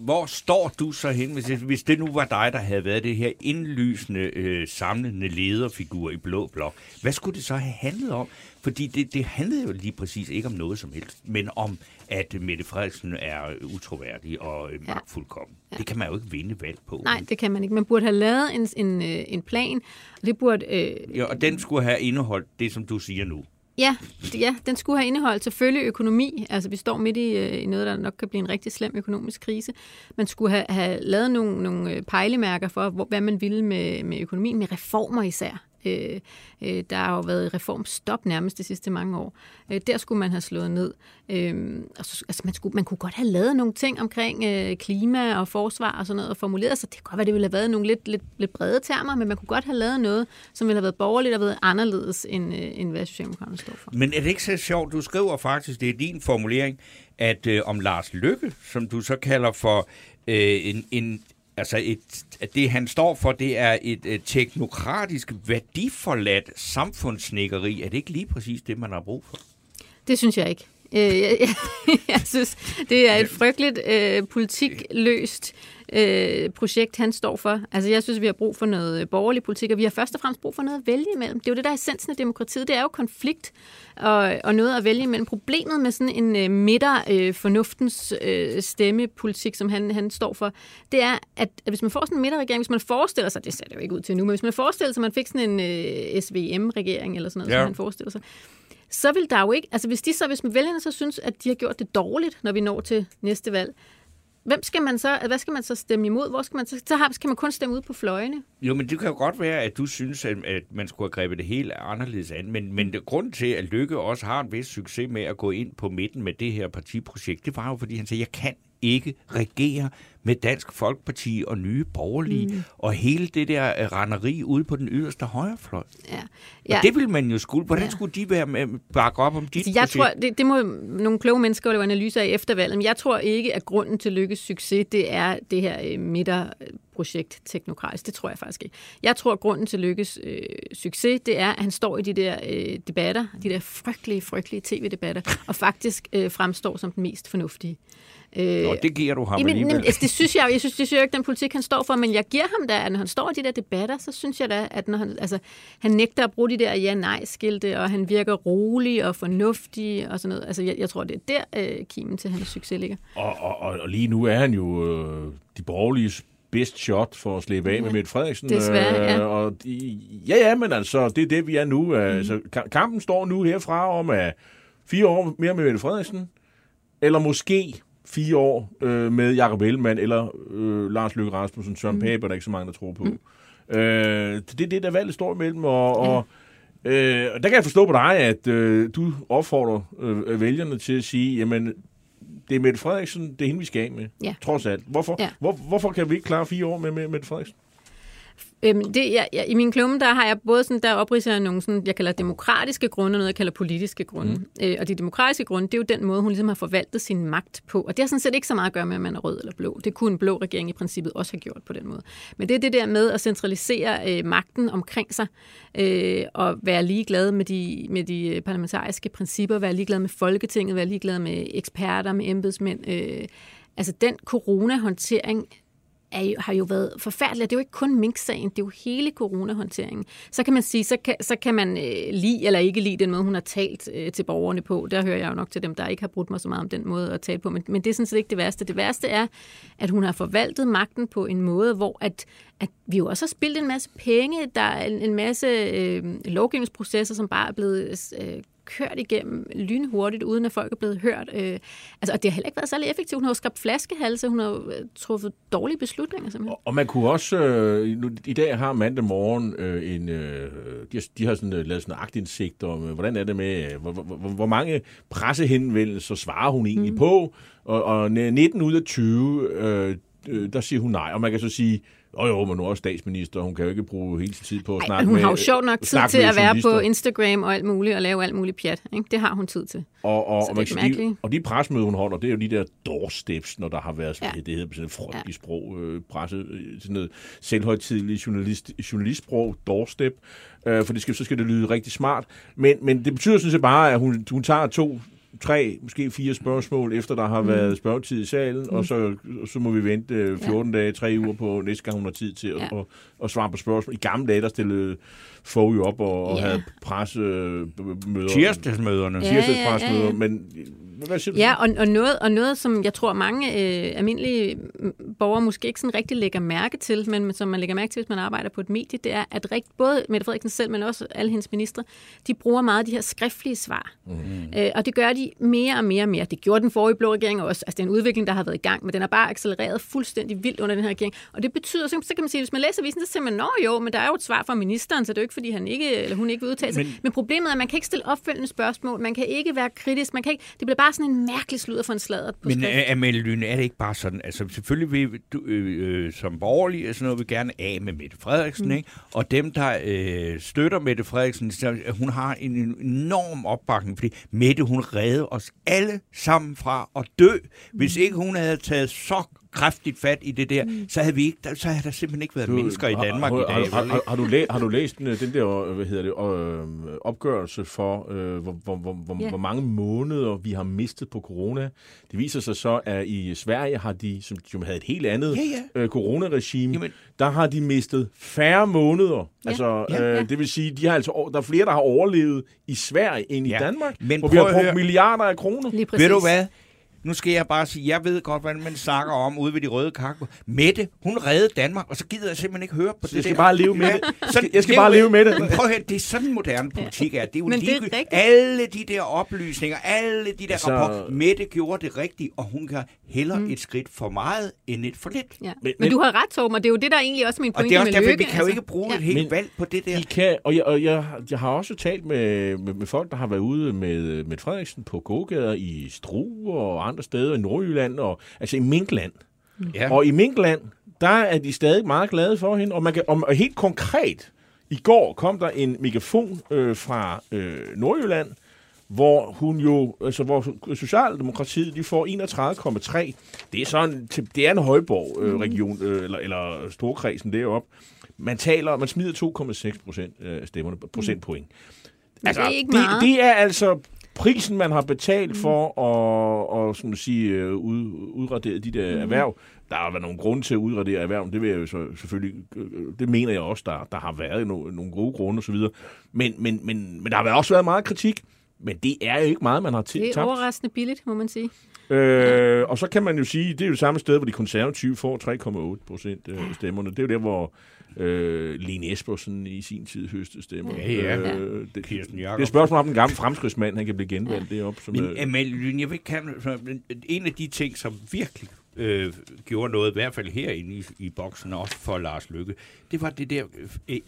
hvor står du så hen, hvis, hvis det nu var dig, der havde været det her indlysende, øh, samlende lederfigur i Blå Blok? Hvad skulle det så have handlet om? Fordi det, det handlede jo lige præcis ikke om noget som helst, men om, at Mette Frederiksen er utroværdig og øh, Ja. magtfuldkommen. Ja. Det kan man jo ikke vinde valg på. Nej, det kan man ikke. Man burde have lavet en, en, øh, en plan, og det burde... Øh, Ja, og den skulle have indeholdt det, som du siger nu. Ja, ja, den skulle have indeholdt selvfølgelig økonomi. Altså, vi står midt i, øh, i noget, der nok kan blive en rigtig slem økonomisk krise. Man skulle have, have lavet nogle, nogle øh, pejlemærker for, hvor, hvad man ville med, med økonomien, med reformer især. Øh, øh, der har jo været reformstop nærmest de sidste mange år. Øh, der skulle man have slået ned. Øh, altså, man, skulle, man kunne godt have lavet nogle ting omkring øh, klima og forsvar og sådan noget, og formuleret sig. Det kan godt være, det ville have været nogle lidt, lidt, lidt brede termer, men man kunne godt have lavet noget, som ville have været borgerligt og været anderledes, end, øh, end hvad Socialdemokraterne står for. Men er det ikke så sjovt? Du skriver faktisk, det er din formulering, at øh, om Lars Lykke, som du så kalder for øh, en, en altså et, at det han står for, det er et, et teknokratisk, værdiforladt samfundssnikkeri. Er det ikke lige præcis det, man har brug for? Det synes jeg ikke. Øh, jeg, jeg, jeg synes, det er et frygteligt øh, politikløst øh, projekt, han står for. Altså, jeg synes, vi har brug for noget borgerlig politik, og vi har først og fremmest brug for noget at vælge imellem. Det er jo det, der er essensen af demokratiet. Det er jo konflikt og, og noget at vælge imellem. Problemet med sådan en øh, midter-fornuftens øh, stemmepolitik, som han, han står for, det er, at, at hvis man får sådan en midterregering, hvis man forestiller sig, det ser det jo ikke ud til nu, men hvis man forestiller sig, at man fik sådan en øh, SVM-regering eller sådan noget, ja. som han forestiller sig, så vil der jo ikke, altså hvis de så, hvis vælgerne så synes, at de har gjort det dårligt, når vi når til næste valg, hvem skal man så, hvad skal man så stemme imod? Hvor skal man så, så skal man kun stemme ud på fløjene? Jo, men det kan jo godt være, at du synes, at, at man skulle have grebet det helt anderledes an. Men, men det, grunden til, at Lykke også har en vis succes med at gå ind på midten med det her partiprojekt, det var jo, fordi han sagde, jeg kan ikke regere med Dansk Folkeparti og Nye Borgerlige, mm. og hele det der øh, renderi ude på den yderste højrefløj. Ja. Ja. Og det vil man jo skulle. Hvordan ja. skulle de være med bakke op om dit altså, jeg tror, det, det må nogle kloge mennesker lave analyser af efter valget, men jeg tror ikke, at grunden til Lykkes succes, det er det her øh, midterprojekt teknokratisk. Det tror jeg faktisk ikke. Jeg tror, at grunden til Lykkes øh, succes, det er, at han står i de der øh, debatter, de der frygtelige, frygtelige tv-debatter, og faktisk øh, fremstår som den mest fornuftige. Øh, Nå, det giver du ham jamen, alligevel. altså, det synes jeg, jeg synes, det synes jeg ikke, den politik, han står for, men jeg giver ham da, at når han står i de der debatter, så synes jeg da, at når han, altså, han nægter at bruge de der ja-nej-skilte, og han virker rolig og fornuftig og sådan noget. Altså, jeg, jeg tror, det er der, øh, kimen til hans succes ligger. Og, og, og, lige nu er han jo øh, de borgerlige best shot for at slippe af ja, med Mette Frederiksen. Desværre, ja. Øh, og de, ja, ja, men altså, det er det, vi er nu. Mm. Altså, kampen står nu herfra om at fire år mere med Mette Frederiksen, eller måske fire år øh, med Jacob Ellemann eller øh, Lars Løkke Rasmussen, Søren mm. Pape, der er ikke så mange, der tror på. Mm. Øh, det er det, der valget står imellem, og, ja. og øh, der kan jeg forstå på dig, at øh, du opfordrer øh, vælgerne til at sige, jamen, det er Mette Frederiksen, det er hende, vi skal af med, ja. trods alt. Hvorfor, ja. hvor, hvorfor kan vi ikke klare fire år med, med Mette Frederiksen? Øhm, det, jeg, jeg, I min klumme, der har jeg både sådan, der opridser jeg nogle, sådan, jeg kalder demokratiske grunde, og noget, jeg kalder politiske grunde. Mm. Øh, og de demokratiske grunde, det er jo den måde, hun ligesom har forvaltet sin magt på. Og det har sådan set ikke så meget at gøre med, at man er rød eller blå. Det kunne en blå regering i princippet også have gjort på den måde. Men det er det der med at centralisere øh, magten omkring sig, øh, og være ligeglad med de, med de øh, parlamentariske principper, være ligeglad med Folketinget, være ligeglad med eksperter, med embedsmænd. Øh, altså den corona-håndtering er jo, har jo været forfærdeligt. Det er jo ikke kun Mink-sagen, det er jo hele coronahåndteringen. Så kan man sige, så kan, så kan man øh, lide eller ikke lide den måde, hun har talt øh, til borgerne på. Der hører jeg jo nok til dem, der ikke har brudt mig så meget om den måde at tale på. Men, men det er sådan set ikke det værste. Det værste er, at hun har forvaltet magten på en måde, hvor at, at vi jo også har spildt en masse penge. Der er en, en masse øh, lovgivningsprocesser, som bare er blevet øh, kørt igennem lynhurtigt, uden at folk er blevet hørt. Øh, altså, og det har heller ikke været særlig effektivt. Hun har jo skabt flaskehalse, hun har øh, truffet dårlige beslutninger. Simpelthen. Og, og man kunne også, øh, nu, i dag har mandag morgen øh, en, øh, de, har, de har sådan, øh, lavet sådan en agtindsigt om, øh, hvordan er det med, øh, hvor, hvor, hvor, hvor mange pressehenvendelser svarer hun egentlig mm. på, og, og 19 ud af 20, øh, øh, der siger hun nej, og man kan så sige, jo, jo, men nu er også statsminister. Hun kan jo ikke bruge hele sin tid på at Ej, snakke hun med har jo sjovt nok tid til at være på Instagram og alt muligt, og lave alt muligt pjat. Ikke? Det har hun tid til. Og, og, og, de, og de presmøder, hun holder, det er jo de der doorsteps, når der har været sådan, ja. det hedder sådan et frygteligt ja. sprog, øh, presse, øh, sådan noget selvhøjtidligt journalist, journalistsprog, doorstep, øh, for det skal, så skal det lyde rigtig smart. Men, men det betyder sådan set bare, at hun, hun tager to tre, måske fire spørgsmål, efter der har mm. været spørgetid i salen, mm. og så, så må vi vente 14 ja. dage, tre uger på næste gang, hun har tid til ja. at, at, at svare på spørgsmål. I gamle dage, der stillede Fogh jo op og, og ja. havde pressemøder. Tirsdagsmøderne. Ja, Tirsdagspressemøder, ja, ja. men hvad siger du? Ja, og, og, noget, og noget, som jeg tror mange øh, almindelige borgere måske ikke sådan rigtig lægger mærke til, men som man lægger mærke til, hvis man arbejder på et medie, det er, at rigt, både Mette Frederiksen selv, men også alle hendes ministre, de bruger meget de her skriftlige svar. Mm. Øh, og det gør de mere og mere og mere. Det gjorde den forrige blå regering også. Altså, det er en udvikling, der har været i gang, men den er bare accelereret fuldstændig vildt under den her regering. Og det betyder, så, så kan man sige, hvis man læser avisen, så siger man, nå jo, men der er jo et svar fra ministeren, så det er jo ikke, fordi han ikke, eller hun ikke vil udtale sig. Men, men problemet er, at man kan ikke stille opfølgende spørgsmål, man kan ikke være kritisk, man kan ikke, det bliver bare sådan en mærkelig sludder for en sladder på Men Amelie Lyne, er det ikke bare sådan, altså selvfølgelig vil du øh, øh, som borgerlig og sådan noget, vil gerne af med Mette Frederiksen, mm. ikke? og dem, der øh, støtter Mette Frederiksen, så, hun har en enorm opbakning, fordi Mette, hun redde os alle sammen fra at dø, hvis mm. ikke hun havde taget så kraftigt fat i det der, mm. så havde vi ikke, så havde der simpelthen ikke været du, mennesker i Danmark har, i dag. Har, har, har, du læ- har du læst den, den der hvad hedder det, øh, opgørelse for, øh, hvor, hvor, hvor, yeah. hvor mange måneder vi har mistet på corona? Det viser sig så, at i Sverige har de, som, som havde et helt andet yeah, yeah. Øh, coronaregime, Jamen. der har de mistet færre måneder. Yeah. Altså, yeah, øh, det vil sige, de har altså, der er flere, der har overlevet i Sverige end i yeah. Danmark, Men hvor vi har brugt milliarder af kroner. Ved du hvad? Nu skal jeg bare sige, jeg ved godt, hvad man snakker om ude ved de røde kakker. Mette, hun reddede Danmark, og så gider jeg simpelthen ikke høre på det Jeg skal der. bare leve med det. Sådan, Jeg skal bare leve med det. Men Prøv at høre, det er sådan moderne politik er. Det er jo er ligegyldigt. Alle de der oplysninger, alle de der Altså- altså... rapporter. Mette gjorde det rigtigt, og hun kan hellere mm. et skridt for meget, end et for lidt. Ja. Men- Men, men- du har ret, Torben, og det er jo det, der egentlig også er min Og pointe det er også med derfor, lykke. vi kan jo ikke bruge ja. et helt Men- valg på det der. I kan, og jeg, og jeg, jeg har også talt med, med, med folk, der har været ude med, med Frederiksen på gågader i Struer og andre steder i Nordjylland, og, altså i Minkland. Ja. Og i Minkland, der er de stadig meget glade for hende, og, man kan, og helt konkret, i går kom der en megafon øh, fra øh, Nordjylland, hvor hun jo, altså hvor Socialdemokratiet, de får 31,3. Det er sådan, det er en højborg øh, region, øh, eller, eller storkredsen deroppe. Man taler, man smider 2,6 procent øh, stemmerne, procentpoint. Men det er ikke det, meget. det er altså prisen, man har betalt for at, og, som sige, øh, ud, udradere de der mm. erhverv. Der har været nogle grunde til at udradere erhverv, det vil jeg jo så selvfølgelig, øh, det mener jeg også, der, der har været no, nogle gode grunde osv. Men, men, men, men der har også været meget kritik, men det er jo ikke meget, man har til, Det er tabt. overraskende billigt, må man sige. Øh, og så kan man jo sige, det er jo det samme sted, hvor de konservative får 3,8 procent af stemmerne. Det er jo der, hvor øh, Lene Espersen i sin tid høstede stemmer. Ja, ja. Øh, det, Kirsten det er spørgsmål om den gamle fremskridsmand, han kan blive genvalgt deroppe. Som, Men øh, Amalie Lyn, jeg vil ikke kan, en af de ting, som virkelig øh, gjorde noget, i hvert fald herinde i, i boksen, også for Lars Lykke, det var det der, øh,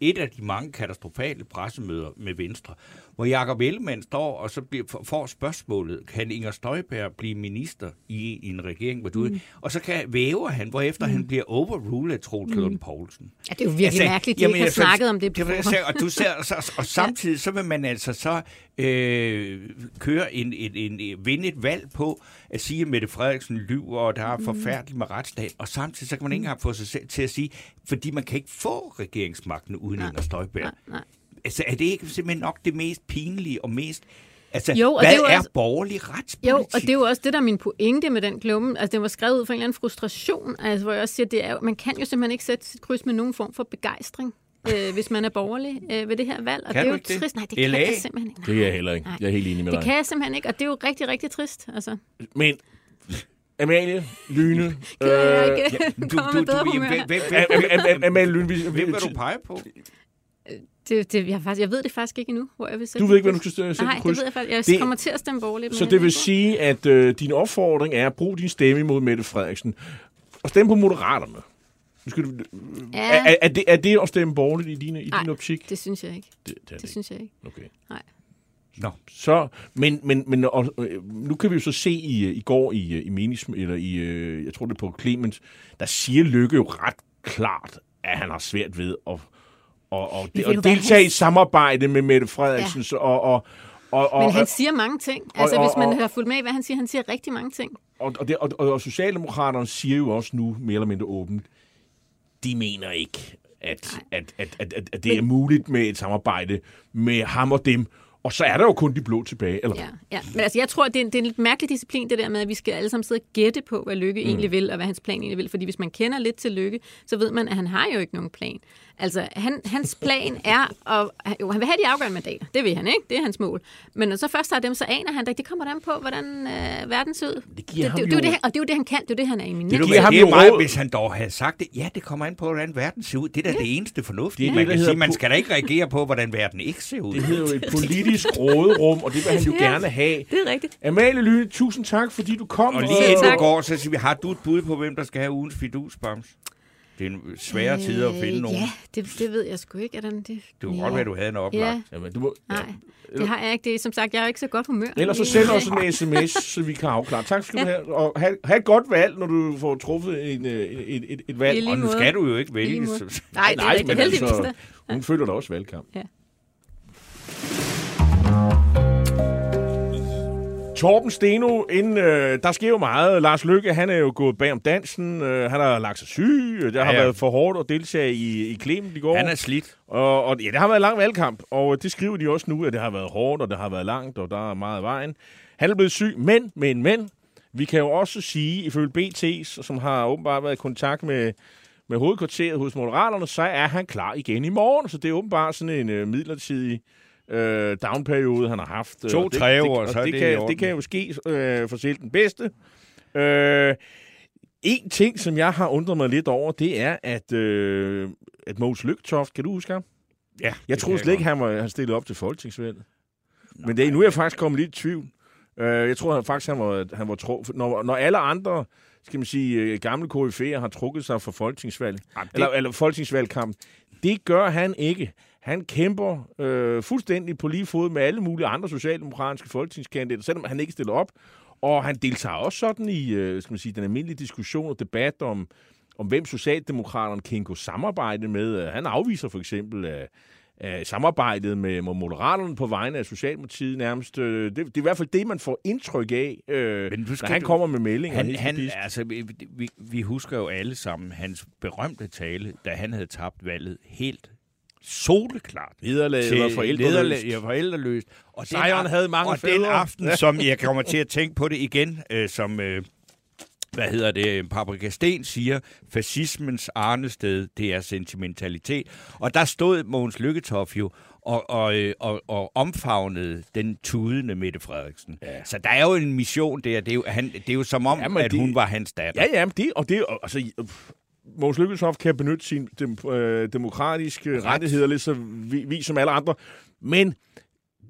et af de mange katastrofale pressemøder med Venstre, hvor Jakob Ellemann står og så bliver, får spørgsmålet, kan Inger Støjberg blive minister i, i en regering, hvor du mm. og så kan væver han, hvorefter mm. han bliver overrulet af Troels mm. Lund Poulsen. Ja, det er jo virkelig Altså, mærkeligt, at de ikke har snakket om det på det, sige, og, du ser, og, så, og samtidig så vil man altså så øh, køre en, en, en, en, vinde et valg på at sige, at Mette Frederiksen lyver, og der er forfærdeligt med retsstat, og samtidig så kan man ikke engang få sig selv til at sige, fordi man kan ikke få regeringsmagten uden Nej. Inger Støjberg. Nej, nej. Altså er det ikke simpelthen nok det mest pinlige og mest... Altså, Jo, og hvad det er jo er også- borgerlig retspolitik? Jo, og det er jo også det, der er min pointe med den klumme. Altså, den var skrevet ud fra en eller anden frustration, altså, hvor jeg også siger, det er man kan jo simpelthen ikke sætte sit kryds med nogen form for begejstring, øh, hvis man er borgerlig øh, ved det her valg. Og Kan det er du jo det? trist. Nej, det LA? kan jeg simpelthen ikke. det er jeg heller ikke. Nej. Jeg er helt enig med Det dig. kan jeg simpelthen ikke, og det er jo rigtig, rigtig trist. Altså, Men Amalie, Lyne... kan jeg øh, ikke Du, komme du, med bedre du, humør? hvem, hvem, hvem, Am- Am- Amalie Lyne, vi, hvem vil vi, du pege på? Det, det, jeg, faktisk, jeg ved det faktisk ikke endnu, hvor jeg vil sætte du ved ikke, hvad du skal sætte kryds. Nej, kryds? det ved jeg faktisk. Jeg Det- kommer til at stemme borgerligt. Så det vil ved sige, at øh, din opfordring er at bruge din stemme imod Mette Frederiksen. Og stemme på Moderaterne. Skal du, ikke. er, Ja, er, er, det, er det at stemme borgerligt i din, i Nej, din optik? det synes jeg ikke. Det, det, det Det synes jeg ikke. ikke. Okay. Nej. Nå. Så, men, men, men og, øh, nu kan vi jo så se i, i går i, øh, i menis, eller i, øh, jeg tror det er på Clemens, der siger Lykke jo ret klart, at han har svært ved at, og, og, ved og deltage i samarbejde med Mette Frederiksen. Ja. Og, og, og, og, Men han siger mange ting. Altså, og- hvis man har fulgt med i, hvad han siger, han siger rigtig mange ting. Og, og, det, og, og, Socialdemokraterne siger jo også nu, mere eller mindre åbent, de mener ikke, at, at, at, at, at, at det er muligt med et samarbejde med ham og dem. Og så er der jo kun de blå tilbage. Eller? Ja, ja. Men altså, jeg tror, det er, en, det er en lidt mærkelig disciplin, det der med, at vi skal alle sammen sidde og gætte på, hvad Lykke mm. egentlig vil, og hvad hans plan egentlig vil. Fordi hvis man kender lidt til Lykke, så ved man, at han har jo ikke nogen plan. Altså, han, hans plan er, at, jo, han vil have de afgørende mandater. Det vil han, ikke? Det er hans mål. Men når så først har dem, så aner han det. Det kommer an på, hvordan øh, verden ser ud. Det giver ham det, det, det, er jo det, han- og det er jo det, han kan. Det er jo det, han er eminent. Det, giver det, ham det jo meget, hvis han dog havde sagt det. Ja, det kommer an på, hvordan verden ser ud. Det er da det eneste fornuftige. Det er man det, kan sige, man skal da ikke reagere på, hvordan verden ikke ser ud. Det hedder jo et politisk råderum, og det vil han jo Ja. gerne have. Det er rigtigt. Amalie Lyne, tusind tak, fordi du kom. Og lige inden du går, så siger vi, har du et bud på, hvem der skal have ugens fidusbams? Det er en svære tider at finde nogen. Øh, Ja, det, det ved jeg sgu ikke. Er den, det, Det kunne ja. godt være, du havde en oplagt. Ja, Jamen, du må, nej. Det har jeg ikke. Det er, som sagt, jeg er ikke så godt humør. Ellers så send os en sms, så vi kan afklare. Tak skal du have. Og have, have et godt valg, når du får truffet en, øh, et, et, et valg. Og nu skal du jo ikke vælge. Nej, det er rigtigt. Heldigvis da. hun følger da også valgkamp. Ja. Torben Steno, inden, øh, der sker jo meget. Lars Lykke, han er jo gået bag om dansen. Øh, han har lagt sig syg. Det har Ja, ja. været for hårdt at deltage i, i Clement i går. Han er slidt. Og, og ja, det har været en lang valgkamp, og det skriver de også nu, at det har været hårdt, og det har været langt, og der er meget af vejen. Han er blevet syg, men, men, men, vi kan jo også sige, ifølge BT, som har åbenbart været i kontakt med, med hovedkvarteret hos Moderaterne, så er han klar igen i morgen, så det er åbenbart sådan en øh, midlertidig øh, downperiode, han har haft. Øh, To-tre år, det, så er det, det kan, det kan jo ske øh, for selv den bedste. Øh, en ting, som jeg har undret mig lidt over, det er, at, øh, at Mogens Lygtoft, kan du huske ham? Ja, Jeg troede slet ikke, han var han stillet op til folketingsvalget. Men det, nu er jeg faktisk kommet lidt i tvivl. Øh, jeg tror han faktisk, han var, han var tro, når, når alle andre skal man sige, øh, gamle KF'er har trukket sig for folketingsvalg, Jamen, det- eller, eller folketingsvalgkamp, det gør han ikke. Han kæmper øh, fuldstændig på lige fod med alle mulige andre socialdemokratiske folketingskandidater, selvom han ikke stiller op. Og han deltager også sådan i øh, skal man sige, den almindelige diskussion og debat om, om hvem Socialdemokraterne kan indgå samarbejde med. Øh, Han afviser for eksempel øh, øh, samarbejdet med Moderaterne på vegne af Socialdemokratiet nærmest. Øh, det, det er i hvert fald det, man får indtryk af, øh, Men når han du- kommer med meldinger. Han, han, bevidst. altså, vi, vi husker jo alle sammen hans berømte tale, da han havde tabt valget helt soleklart. Vederlaget var forældreløst. Nederlag- Ja, forældreløst. Og Sejren af- havde mange Og den fædre. aften, som jeg kommer til at tænke på det igen, øh, som... Øh, hvad hedder det, Paprika Sten siger, fascismens arnested, det er sentimentalitet. Og der stod Mogens Lykketoff jo og, og, øh, og, og omfavnede den tudende Mette Frederiksen. Ja. Så der er jo en mission der. Det er jo, han, det er jo som om, Jamen, at det- hun var hans datter. Ja, ja, men det, og det, og, altså, øh, Mogens Lykketoft kan benytte sine dem, øh, demokratiske Ret. rettigheder, lige så vi, vi som alle andre. Men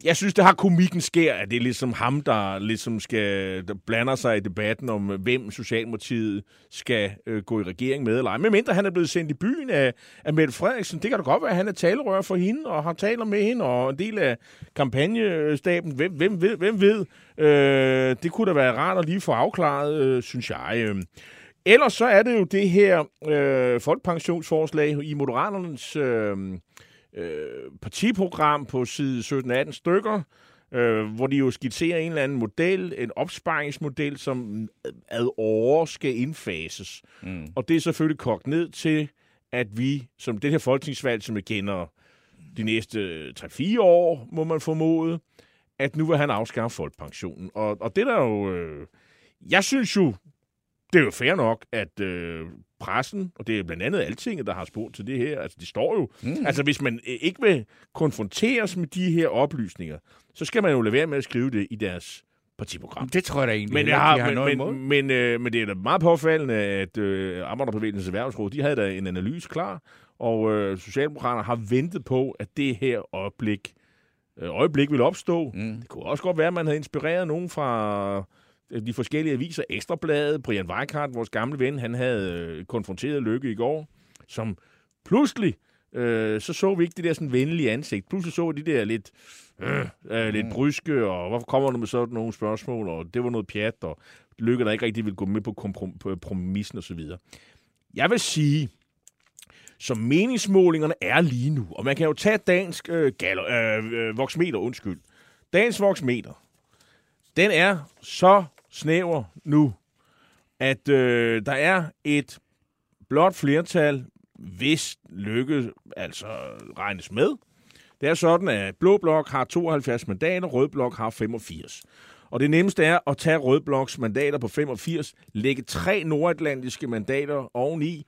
jeg synes, det har komikken sker, at det er ligesom ham, der ligesom skal, der blander sig i debatten om, hvem Socialdemokratiet skal øh, gå i regering med eller ej. Men mindre han er blevet sendt i byen af, af Mette Frederiksen. Det kan da godt være, at han er talerør for hende, og har taler med hende, og en del af kampagnestaben. Hvem, hvem ved? Hvem ved? Øh, det kunne da være rart at lige få afklaret, øh, synes jeg. Øh. Ellers så er det jo det her øh, folkepensionsforslag i Moderaternes øh, øh, partiprogram på side 17-18 stykker, øh, hvor de jo skitserer en eller anden model, en opsparingsmodel, som ad år skal indfases. Mm. Og det er selvfølgelig kogt ned til, at vi, som det her folketingsvalg, som vi kender de næste 3-4 år, må man formode, at nu vil han afskaffe folkepensionen. Og, og det der jo... Øh, jeg synes jo, det er jo fair nok, at øh, pressen, og det er blandt andet Altinget, der har spurgt til det her, altså det står jo, mm. altså hvis man øh, ikke vil konfronteres med de her oplysninger, så skal man jo lade være med at skrive det i deres partiprogram. Det tror jeg da egentlig Men, jeg har, de har noget men, imod. men, men, øh, men det er da meget påfaldende, at øh, Arbejderbevægelsens Erhvervsråd, de havde da en analyse klar, og øh, Socialdemokraterne har ventet på, at det her øjeblik, øh, øjeblik vil opstå. Mm. Det kunne også godt være, at man havde inspireret nogen fra de forskellige aviser. Ekstrabladet, Brian Weikart, vores gamle ven, han havde øh, konfronteret Lykke i går, som pludselig, øh, så så vi ikke det der sådan venlige ansigt. Pludselig så de der lidt, øh, øh, lidt bryske, og hvorfor kommer du med sådan nogle spørgsmål, og det var noget pjat, og Lykke, der ikke rigtig ville gå med på kompromissen osv. Jeg vil sige, som meningsmålingerne er lige nu, og man kan jo tage dansk øh, galler, øh, øh, voksmeter, undskyld. Dagens voksmeter, den er så snæver nu, at øh, der er et blot flertal, hvis lykke altså regnes med. Det er sådan, at Blå Blok har 72 mandater, Rød Blok har 85. Og det nemmeste er at tage Rød Bloks mandater på 85, lægge tre nordatlantiske mandater oveni.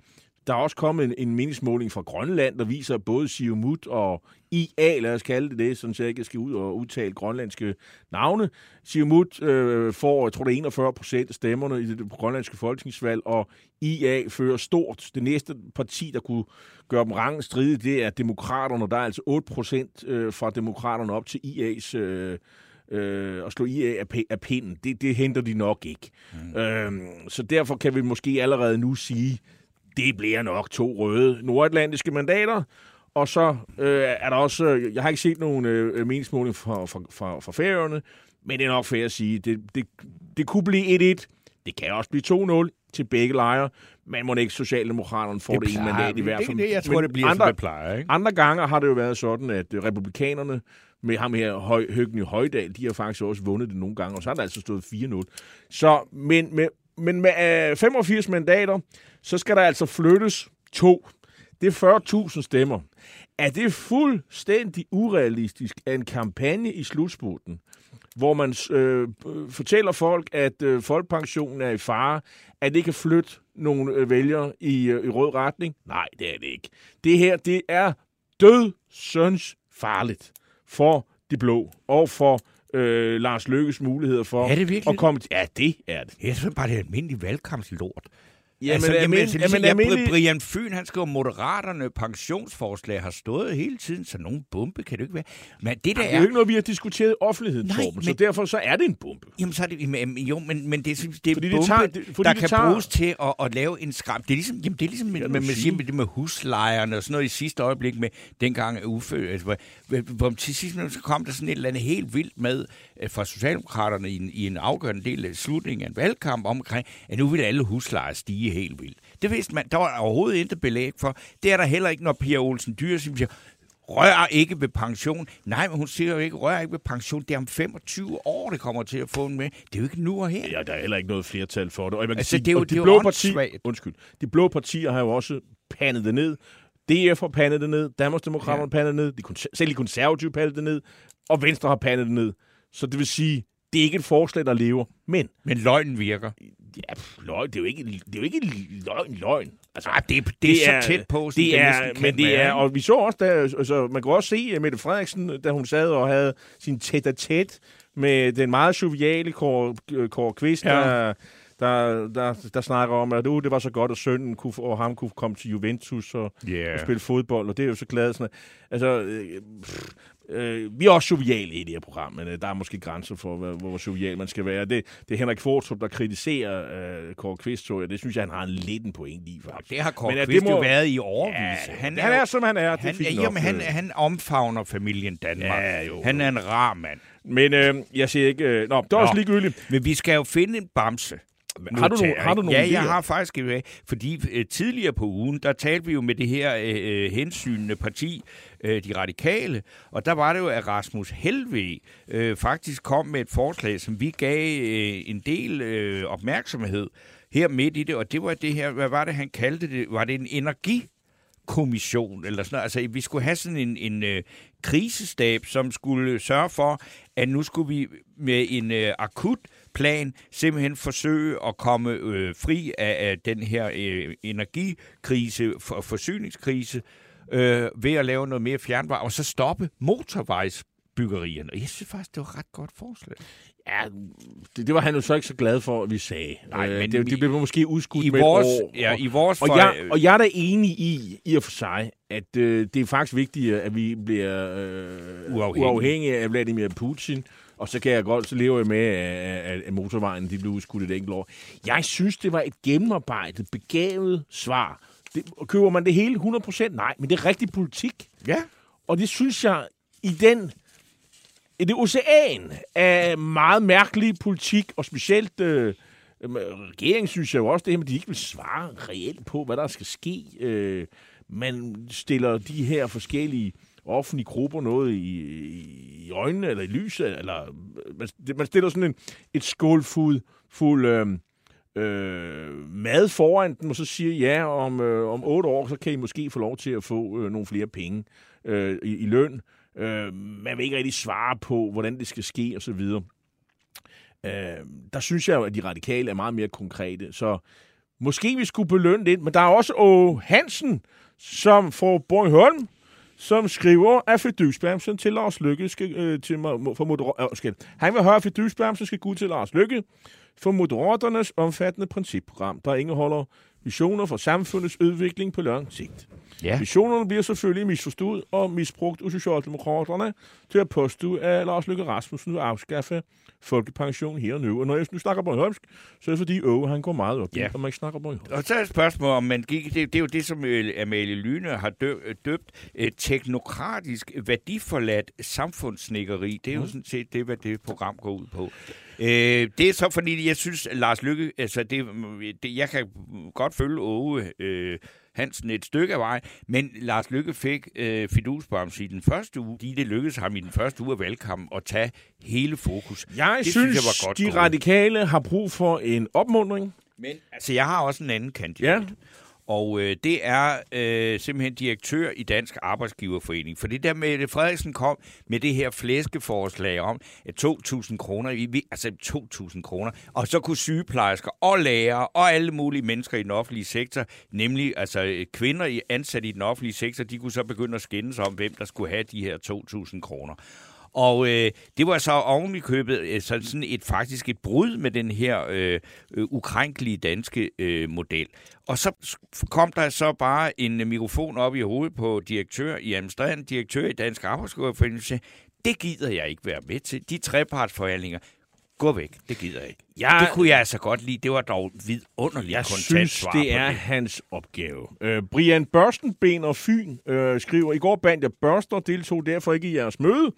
Der er også kommet en, en meningsmåling fra Grønland, der viser, at både Siumut og IA, lad os kalde det det, sådan så jeg ikke skal ud og udtale grønlandske navne. Siumut øh, får, jeg tror det er 41 procent af stemmerne i det grønlandske folketingsvalg, og IA fører stort. Det næste parti, der kunne gøre dem rangen stride, det er demokraterne. Der er altså 8 procent øh, fra demokraterne op til IA's... Øh, øh, at slå IA af, af pinden. Det, det henter de nok ikke. Mm. Øhm, så derfor kan vi måske allerede nu sige, det bliver nok to røde nordatlantiske mandater. Og så øh, er der også, øh, jeg har ikke set nogen øh, meningsmåling fra, fra, fra, fra færøerne, men det er nok fair at sige, det, det, det kunne blive 1-1. Det kan også blive 2-0 til begge lejre, men må ikke Socialdemokraterne får det, det ene mandat i hvert fald. Det, det, jeg tror, Men det bliver, andre, som det plejer. Ikke? andre gange har det jo været sådan, at øh, republikanerne med ham her, Høj, Høgny Højdal, de har faktisk også vundet det nogle gange, og så har der altså stået 4-0. Så, men med, men med øh, 85 mandater, så skal der altså flyttes to. Det er 40.000 stemmer. Er det fuldstændig urealistisk af en kampagne i slutspurten, hvor man øh, øh, fortæller folk, at øh, folkepensionen er i fare, at det kan flytte nogle øh, vælgere i, øh, i rød retning? Nej, det er det ikke. Det her, det er død farligt for de blå, og for øh, Lars Lykkes muligheder for Er det virkelig at komme... Ja, det er det. Jeg synes bare, det er almindelig valgkampslort. Jamen, altså, jamen, almin- altså, ligesom, jamen, almindelig- Brian Fyn, han skriver, moderaterne pensionsforslag har stået hele tiden, så nogen bombe kan det ikke være. Men det der Det er jo ikke noget, vi har diskuteret i offentligheden, Torben, så men- derfor så er det en bombe. Jamen, så er det, jamen, jo, men, men det, er- det er Fordi det bombe, tager- det, fordi der det kan tager- bruges til at, at lave en skram. Det er ligesom, jamen, det er ligesom med, Kan med, med, med, det med huslejerne og sådan noget i sidste øjeblik med dengang Uffe. Altså, hvor, hvor, hvor til sidst så kom der sådan et eller andet helt vildt med øh, fra Socialdemokraterne i en, i en afgørende del af slutningen af en valgkamp omkring, at nu vil alle huslejer stige helt vildt. Det vidste man, der var overhovedet intet belæg for. Det er der heller ikke, når Pia Olsen Dyr siger, rør ikke ved pension. Nej, men hun siger jo ikke, rør ikke ved pension. Det er om 25 år, det kommer til at få en med. Det er jo ikke nu og her. Ja, der er heller ikke noget flertal for det. Og man kan Altså, sige, det er jo- de det er blå åndssvagt. undskyld, de blå partier har jo også pandet det ned. DF har pandet det ned, Danmarksdemokraterne har pandet det ned, de selv de konservative pandet det ned, og Venstre har pandet det ned. Så det vil sige, det er ikke et forslag, der lever. Men, Men løgnen virker. Ja, pff, løgn, det er jo ikke, det er jo ikke løgn, løgn. Altså, Ej, det, er- det, er så tæt på, som det det er, men det være, er, og vi så også, da, altså, man kan også se at Mette Frederiksen, da hun sad og havde sin tæt tæt med den meget joviale Kåre, Kåre Kvist, Ja. der, der, der, der snakker om, at uh, det var så godt, at sønnen kunne, og ham kunne komme til Juventus og, Ja. og spille fodbold, og det er jo så glad. Sådan, altså, øh, pff, øh, vi er også joviale i det her program, men øh, der er måske grænser for, hvor, hvor jovial man skal være. Det, det er Henrik Fortrup, der kritiserer øh, Kåre Kvist, tror jeg. Det synes jeg, han har en lidt en point i, faktisk. Det har Kåre Men, Kvist det må- jo været i årvis. Ja, han, han er, som han er. Det er han, fint jamen, han, Øh, han omfavner familien Danmark. Ja, jo, han er en rar mand. Men øh, jeg siger ikke... Øh, nå, det er også Nå. ligegyldigt. Men vi skal jo finde en bamse. Har du nogle- har du nogle Ja, jeg idéer? har faktisk et fordi øh, tidligere på ugen, der talte vi jo med det her øh, øh, hensynende parti, øh, de radikale, og der var det jo, at Rasmus Helve øh, faktisk kom med et forslag, som vi gav øh, en del øh, opmærksomhed her midt i det, og det var det her, hvad var det, han kaldte det? Var det en energi kommission eller sådan noget. Altså, vi skulle have sådan en, en øh, krisestab, som skulle sørge for, at nu skulle vi med en øh, akut plan simpelthen forsøge at komme øh, fri af, af den her øh, energikrise, for, forsyningskrise, øh, ved at lave noget mere fjernvarme, og så stoppe motorvejsbyggerierne. Og jeg synes faktisk, det var et ret godt forslag. Ja, det, det var han jo så ikke så glad for, at vi sagde. Nej, øh, men det, vi- det blev måske udskudt I med vores, et år. ja, i vores og, for, jeg, og jeg er da enig i, i og for sig, at øh, det er faktisk vigtigt, at vi bliver øh, Uafhængige. uafhængige af Vladimir Putin. Og så kan jeg godt, så lever jeg med, at, at, motorvejen de blev udskudt et enkelt år. Jeg synes, det var et gennemarbejdet, begavet svar. Det, køber man det hele 100%? Nej, men det er rigtig politik. ja, Og det synes jeg, i den i det ocean af meget mærkelig politik, og specielt øh, øh, regeringen synes jeg jo også det her, at de ikke vil svare reelt på, hvad der skal ske. Øh, man stiller de her forskellige offentlig grupper noget i, i øjnene, eller i lyset, eller man, man stiller sådan en, et skålfuld fuld, øh, øh, mad foran dem, og så siger ja, om, øh, om otte år, så kan I måske få lov til at få øh, nogle flere penge øh, i, i løn. Øh, man vil ikke rigtig svare på, hvordan det skal ske, og så videre. Øh, der synes jeg jo, at de radikale er meget mere konkrete, så måske vi skulle belønne lidt, men der er også Åge Hansen, som får Bornholm, som skriver, at fidusbamsen til Lars Lykke skal, øh, til, for moderater, øh, skal, han vil høre, at fidusbamsen skal gå til Lars Lykke for Moderaternes omfattende principprogram, der indeholder visioner for samfundets udvikling på lang sigt. Ja. Visionerne bliver selvfølgelig misforstået og misbrugt af Socialdemokraterne til at påstå, at Lars Løkke Rasmussen vil afskaffe folkepension her og nu. Og når jeg nu snakker Bornholmsk, så er det fordi Åge, han går meget op Ja. at man ikke snakker Bornholmsk. Og så er et spørgsmål, om man gik, det, det er jo det, som Amalie Lyne har dø, døbt øh, teknokratisk værdiforladt samfundssnikkeri. Det er jo sådan set det, hvad det program går ud på. Øh, det er så fordi, jeg synes, Lars Lykke, altså det, det, jeg kan godt følge Åge øh, Hansen et stykke af vej, men Lars Lykke fik øh, fidusbams i den første uge, fordi det lykkedes ham i den første uge af valgkampen at tage hele fokus. Jeg Det synes, synes jeg var godt de gået. radikale har brug for en opmundring. Men altså, jeg har også en anden kandidat. Ja. Og øh, det er øh, simpelthen direktør i Dansk Arbejdsgiverforening. For det der med, at Frederiksen kom med det her flæskeforslag om at 2.000 kroner, altså 2.000 kroner, og så kunne sygeplejersker og lærere og alle mulige mennesker i den offentlige sektor, nemlig altså øh, kvinder i- ansat i den offentlige sektor, de kunne så begynde at skændes om, hvem der skulle have de her 2.000 kroner. Og øh, det var så oven i købet øh, så sådan et, faktisk et brud med den her øh, øh, ukrænkelige danske øh, model. Og så kom der så bare en mikrofon op i hovedet på direktør i administrerende direktør i Dansk Arbejdsgiverforening, det gider jeg ikke være med til. De trepartsforhandlinger, gå væk, det gider jeg ikke. Ja, det kunne jeg altså godt lide. Det var dog vidunderligt Jeg synes, svar det er det. hans opgave. Øh, Brian Børstenben og Fyn øh, skriver, i går bandt jeg børster, deltog derfor ikke i jeres møde.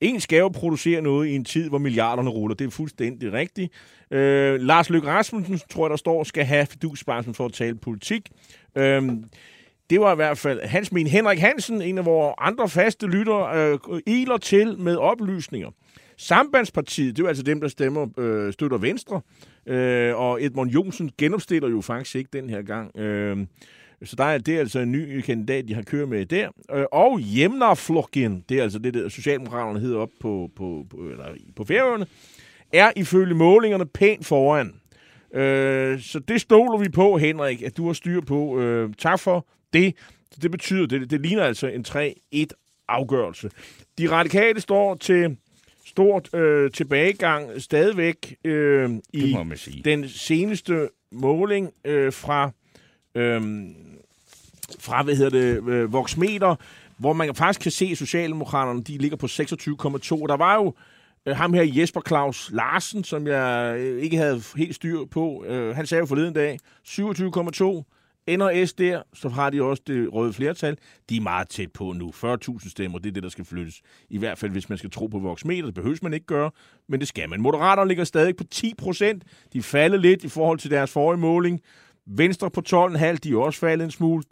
En skal jo producere noget i en tid, hvor milliarderne ruller. Det er fuldstændig rigtigt. Øh, Lars Løkke Rasmussen, tror jeg, der står, skal have fidusbarsen for at tale politik. Øh, det var i hvert fald hans min. Henrik Hansen, en af vores andre faste lytter, øh, iler til med oplysninger. Sambandspartiet, det er jo altså dem, der stemmer, øh, støtter Venstre, øh, og Edmund Jonsen genopstiller jo faktisk ikke den her gang. Øh, så der er, det er altså en ny kandidat, de har kørt med der. Øh, og Jemnaflokken, det er altså det, der Socialdemokraterne hedder op på, på, på, eller på færøerne, er ifølge målingerne pænt foran. Øh, så det stoler vi på, Henrik, at du har styr på. Øh, tak for det. Det betyder, det, det ligner altså en 3-1 afgørelse. De radikale står til stort øh, tilbagegang stadigvæk øh, i den seneste måling øh, fra, øh, fra, hvad hedder det, øh, Voxmeter, hvor man faktisk kan se, at Socialdemokraterne, de ligger på 26,2. Der var jo øh, ham her Jesper Claus Larsen, som jeg øh, ikke havde helt styr på. Øh, han sagde jo forleden dag, 27,2. Ender S der, så har de også det røde flertal. De er meget tæt på nu. 40.000 stemmer, det er det, der skal flyttes. I hvert fald, hvis man skal tro på Voxmeter. Det behøves man ikke gøre, men det skal man. Moderaterne ligger stadig på 10 procent. De falder lidt i forhold til deres forrige måling. Venstre på 12,5, de er også faldet en smule.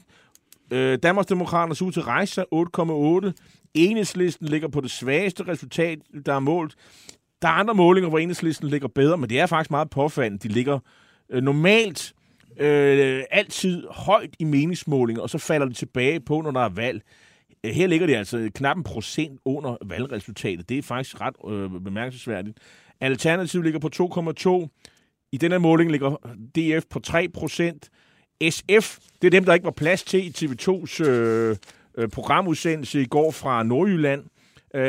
Øh, Danmarksdemokraterne ser ud til rejser rejse 8,8. Enhedslisten ligger på det svageste resultat, der er målt. Der er andre målinger, hvor enhedslisten ligger bedre, men det er faktisk meget påfaldende. De ligger øh, normalt øh, altid højt i meningsmålinger, og så falder de tilbage på, når der er valg. Øh, her ligger de altså knap en procent under valgresultatet. Det er faktisk ret øh, bemærkelsesværdigt. Alternativet ligger på 2,2. I den her måling ligger DF på 3 procent. SF, det er dem, der ikke var plads til i TV2's øh, øh, programudsendelse i går fra Nordjylland. Øh,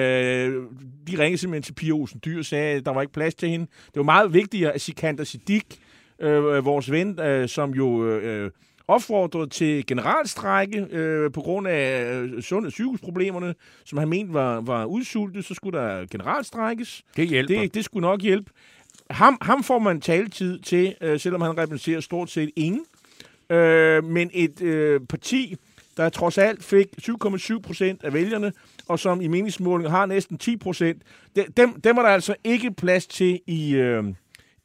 de ringede simpelthen til Pia Olsen Dyr og sagde, at der var ikke plads til hende. Det var meget vigtigere, at Sikander Siddiq, øh, vores ven, øh, som jo øh, opfordrede til generalstrække øh, på grund af øh, sundhed- sygehusproblemerne, som han mente var, var udsultet, så skulle der generalstrækkes. Det hjælper. Det, det skulle nok hjælpe. Ham, ham får man taletid til, øh, selvom han repræsenterer stort set ingen. Øh, men et øh, parti, der trods alt fik 7,7 procent af vælgerne, og som i meningsmålinger har næsten 10 procent, dem, dem er der altså ikke plads til i, øh,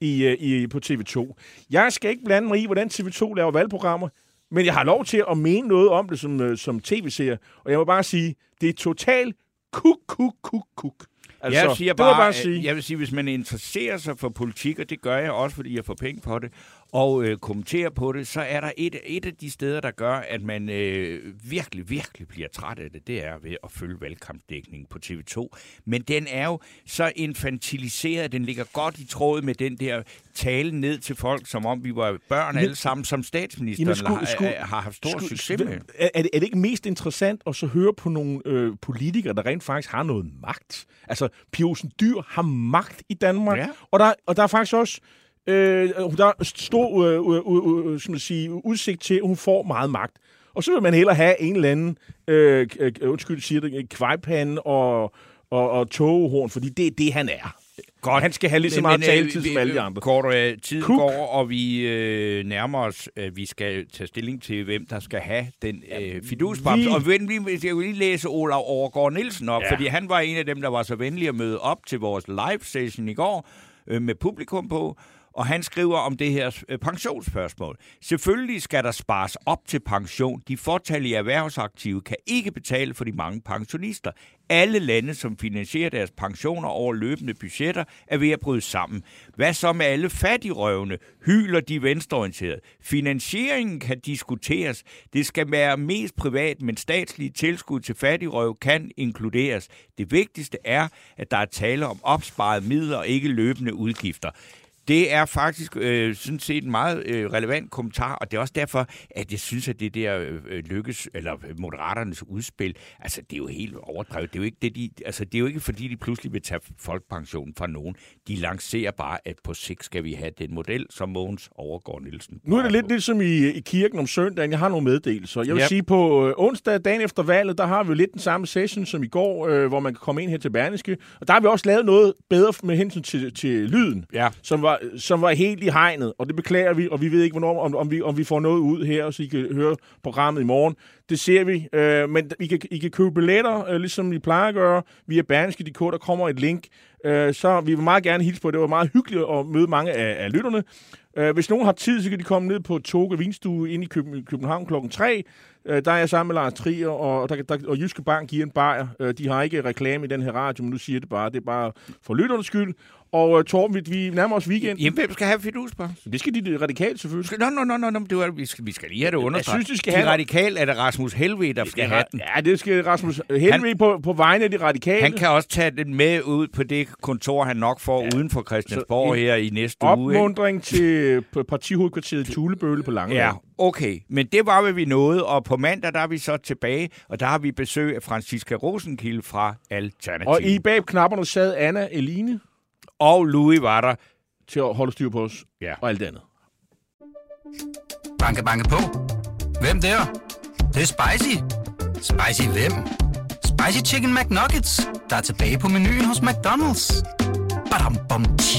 i, øh, i, på TV2. Jeg skal ikke blande mig i, hvordan TV2 laver valgprogrammer, men jeg har lov til at mene noget om det som, øh, som tv-serie, og jeg må bare sige, det er totalt kuk, kuk, kuk, kuk. Altså, jeg siger bare, bare sige. jeg vil sige, hvis man interesserer sig for politik, og det gør jeg også, fordi jeg får penge på det, og øh, kommenterer på det, så er der et, et af de steder, der gør, at man øh, virkelig, virkelig bliver træt af det, det er ved at følge valgkampdækningen på TV2. Men den er jo så infantiliseret, den ligger godt i tråd med den der tale ned til folk, som om vi var børn alle sammen, som statsministeren Jamen, skulle- har, skulle- har haft stor Sku- succes med. Er, er, det, er det ikke mest interessant at så høre på nogle øh, politikere, der rent faktisk har noget magt? Altså, Pia Olsen Dyr har magt i Danmark, Ja. og, der, og der er faktisk også øh, der er stor øh, øh, øh, sådan at sige, udsigt til, at hun får meget magt. Og så vil man hellere have en eller anden, øh, øh, undskyld, siger det, kvejpande og, og, og togehorn, fordi det er det, han er. Godt. Han skal have lige så meget taletid som alle de andre. Kort, øh, tiden Cook. går, og vi øh, nærmer os, at vi skal tage stilling til, hvem der skal have den øh, fidusbamse. vi- Og lige- jeg vil lige læse Olav Overgaard Nielsen op, ja. fordi han var en af dem, der var så venlig at møde op til vores live session i går øh, med publikum på. Og han skriver om det her øh, pensionsspørgsmål. Selvfølgelig skal der spares op til pension. De fortalige erhvervsaktive kan ikke betale for de mange pensionister. Alle lande, som finansierer deres pensioner over løbende budgetter, er ved at bryde sammen. Hvad så med alle fattigrøvene? Hyler de venstreorienterede. Finansieringen kan diskuteres. Det skal være mest privat, men statslige tilskud til fattigrøv kan inkluderes. Det vigtigste er, at der er tale om opsparede midler og ikke løbende udgifter. Det er faktisk øh, sådan set en meget øh, relevant kommentar, og det er også derfor, at jeg synes, at det der øh, lykkes, eller moderaternes udspil, altså det er jo helt overdrevet. Det er jo ikke, det, de, altså, det er jo ikke fordi, de pludselig vil tage folkepensionen fra nogen. De lancerer bare, at på sigt skal vi have den model, som Mogens overgår Nielsen. Nu er det lidt ligesom i, i kirken om søndagen. Jeg har nogle meddelelser. Jeg vil Ja. sige, på øh, onsdag, dagen efter valget, der har vi jo lidt den samme session som i går, øh, hvor man kan komme ind her til Berlingske. Og der har vi også lavet noget bedre med hensyn til, til lyden, Ja. som, var, som var helt i hegnet. Og det beklager vi, og vi ved ikke, hvornår, om, om, vi, om vi får noget ud her, så I kan høre programmet i morgen. Det ser vi. Øh, men I kan, I kan købe billetter, øh, ligesom I plejer at gøre, via Berlingske.dk. Der kommer et link. Øh, så vi vil meget gerne hilse på. Det var meget hyggeligt at møde mange af, af lytterne. Øh, hvis nogen har tid, så kan de komme ned på Toge Vinstue ind i København klokken 3. Øh, der er jeg sammen med Lars Trier, og, der, der, og Jyske Bank giver en bajer. Øh, de har ikke reklame i den her radio, men nu siger det bare. Det er bare for lytternes skyld. Og uh, Torben, vi, vi nærmer os weekend. Jamen, hvem skal have fidusbar? Det skal de radikalt selvfølgelig. Nå, nå, nå, nå, nå, det var, vi, skal, vi skal lige have det understreget. synes, de skal de have- radikal er det Rasmus Helve, der skal have den. Ja, det skal Rasmus Henry på, på vegne af de radikale. Han kan også tage den med ud på det kontor, han nok får ja. uden for Christiansborg Så her i næste uge. ikke? Opmundring til på partihovedkvarteret Tulebølle på Langeland. Ja, okay. Men det var, hvad vi nåede. Og på mandag, der er vi så tilbage, og der har vi besøg af Franziska Rosenkilde fra Alternativ. Og i bag knapperne sad Anna Eline og Louis var der. til at holde styr på os Ja. og alt andet. Banke, banke på. Hvem der? Det, det er spicy. Spicy hvem? Spicy Chicken McNuggets, der er tilbage på menuen hos McDonald's. Badum, bom, tji.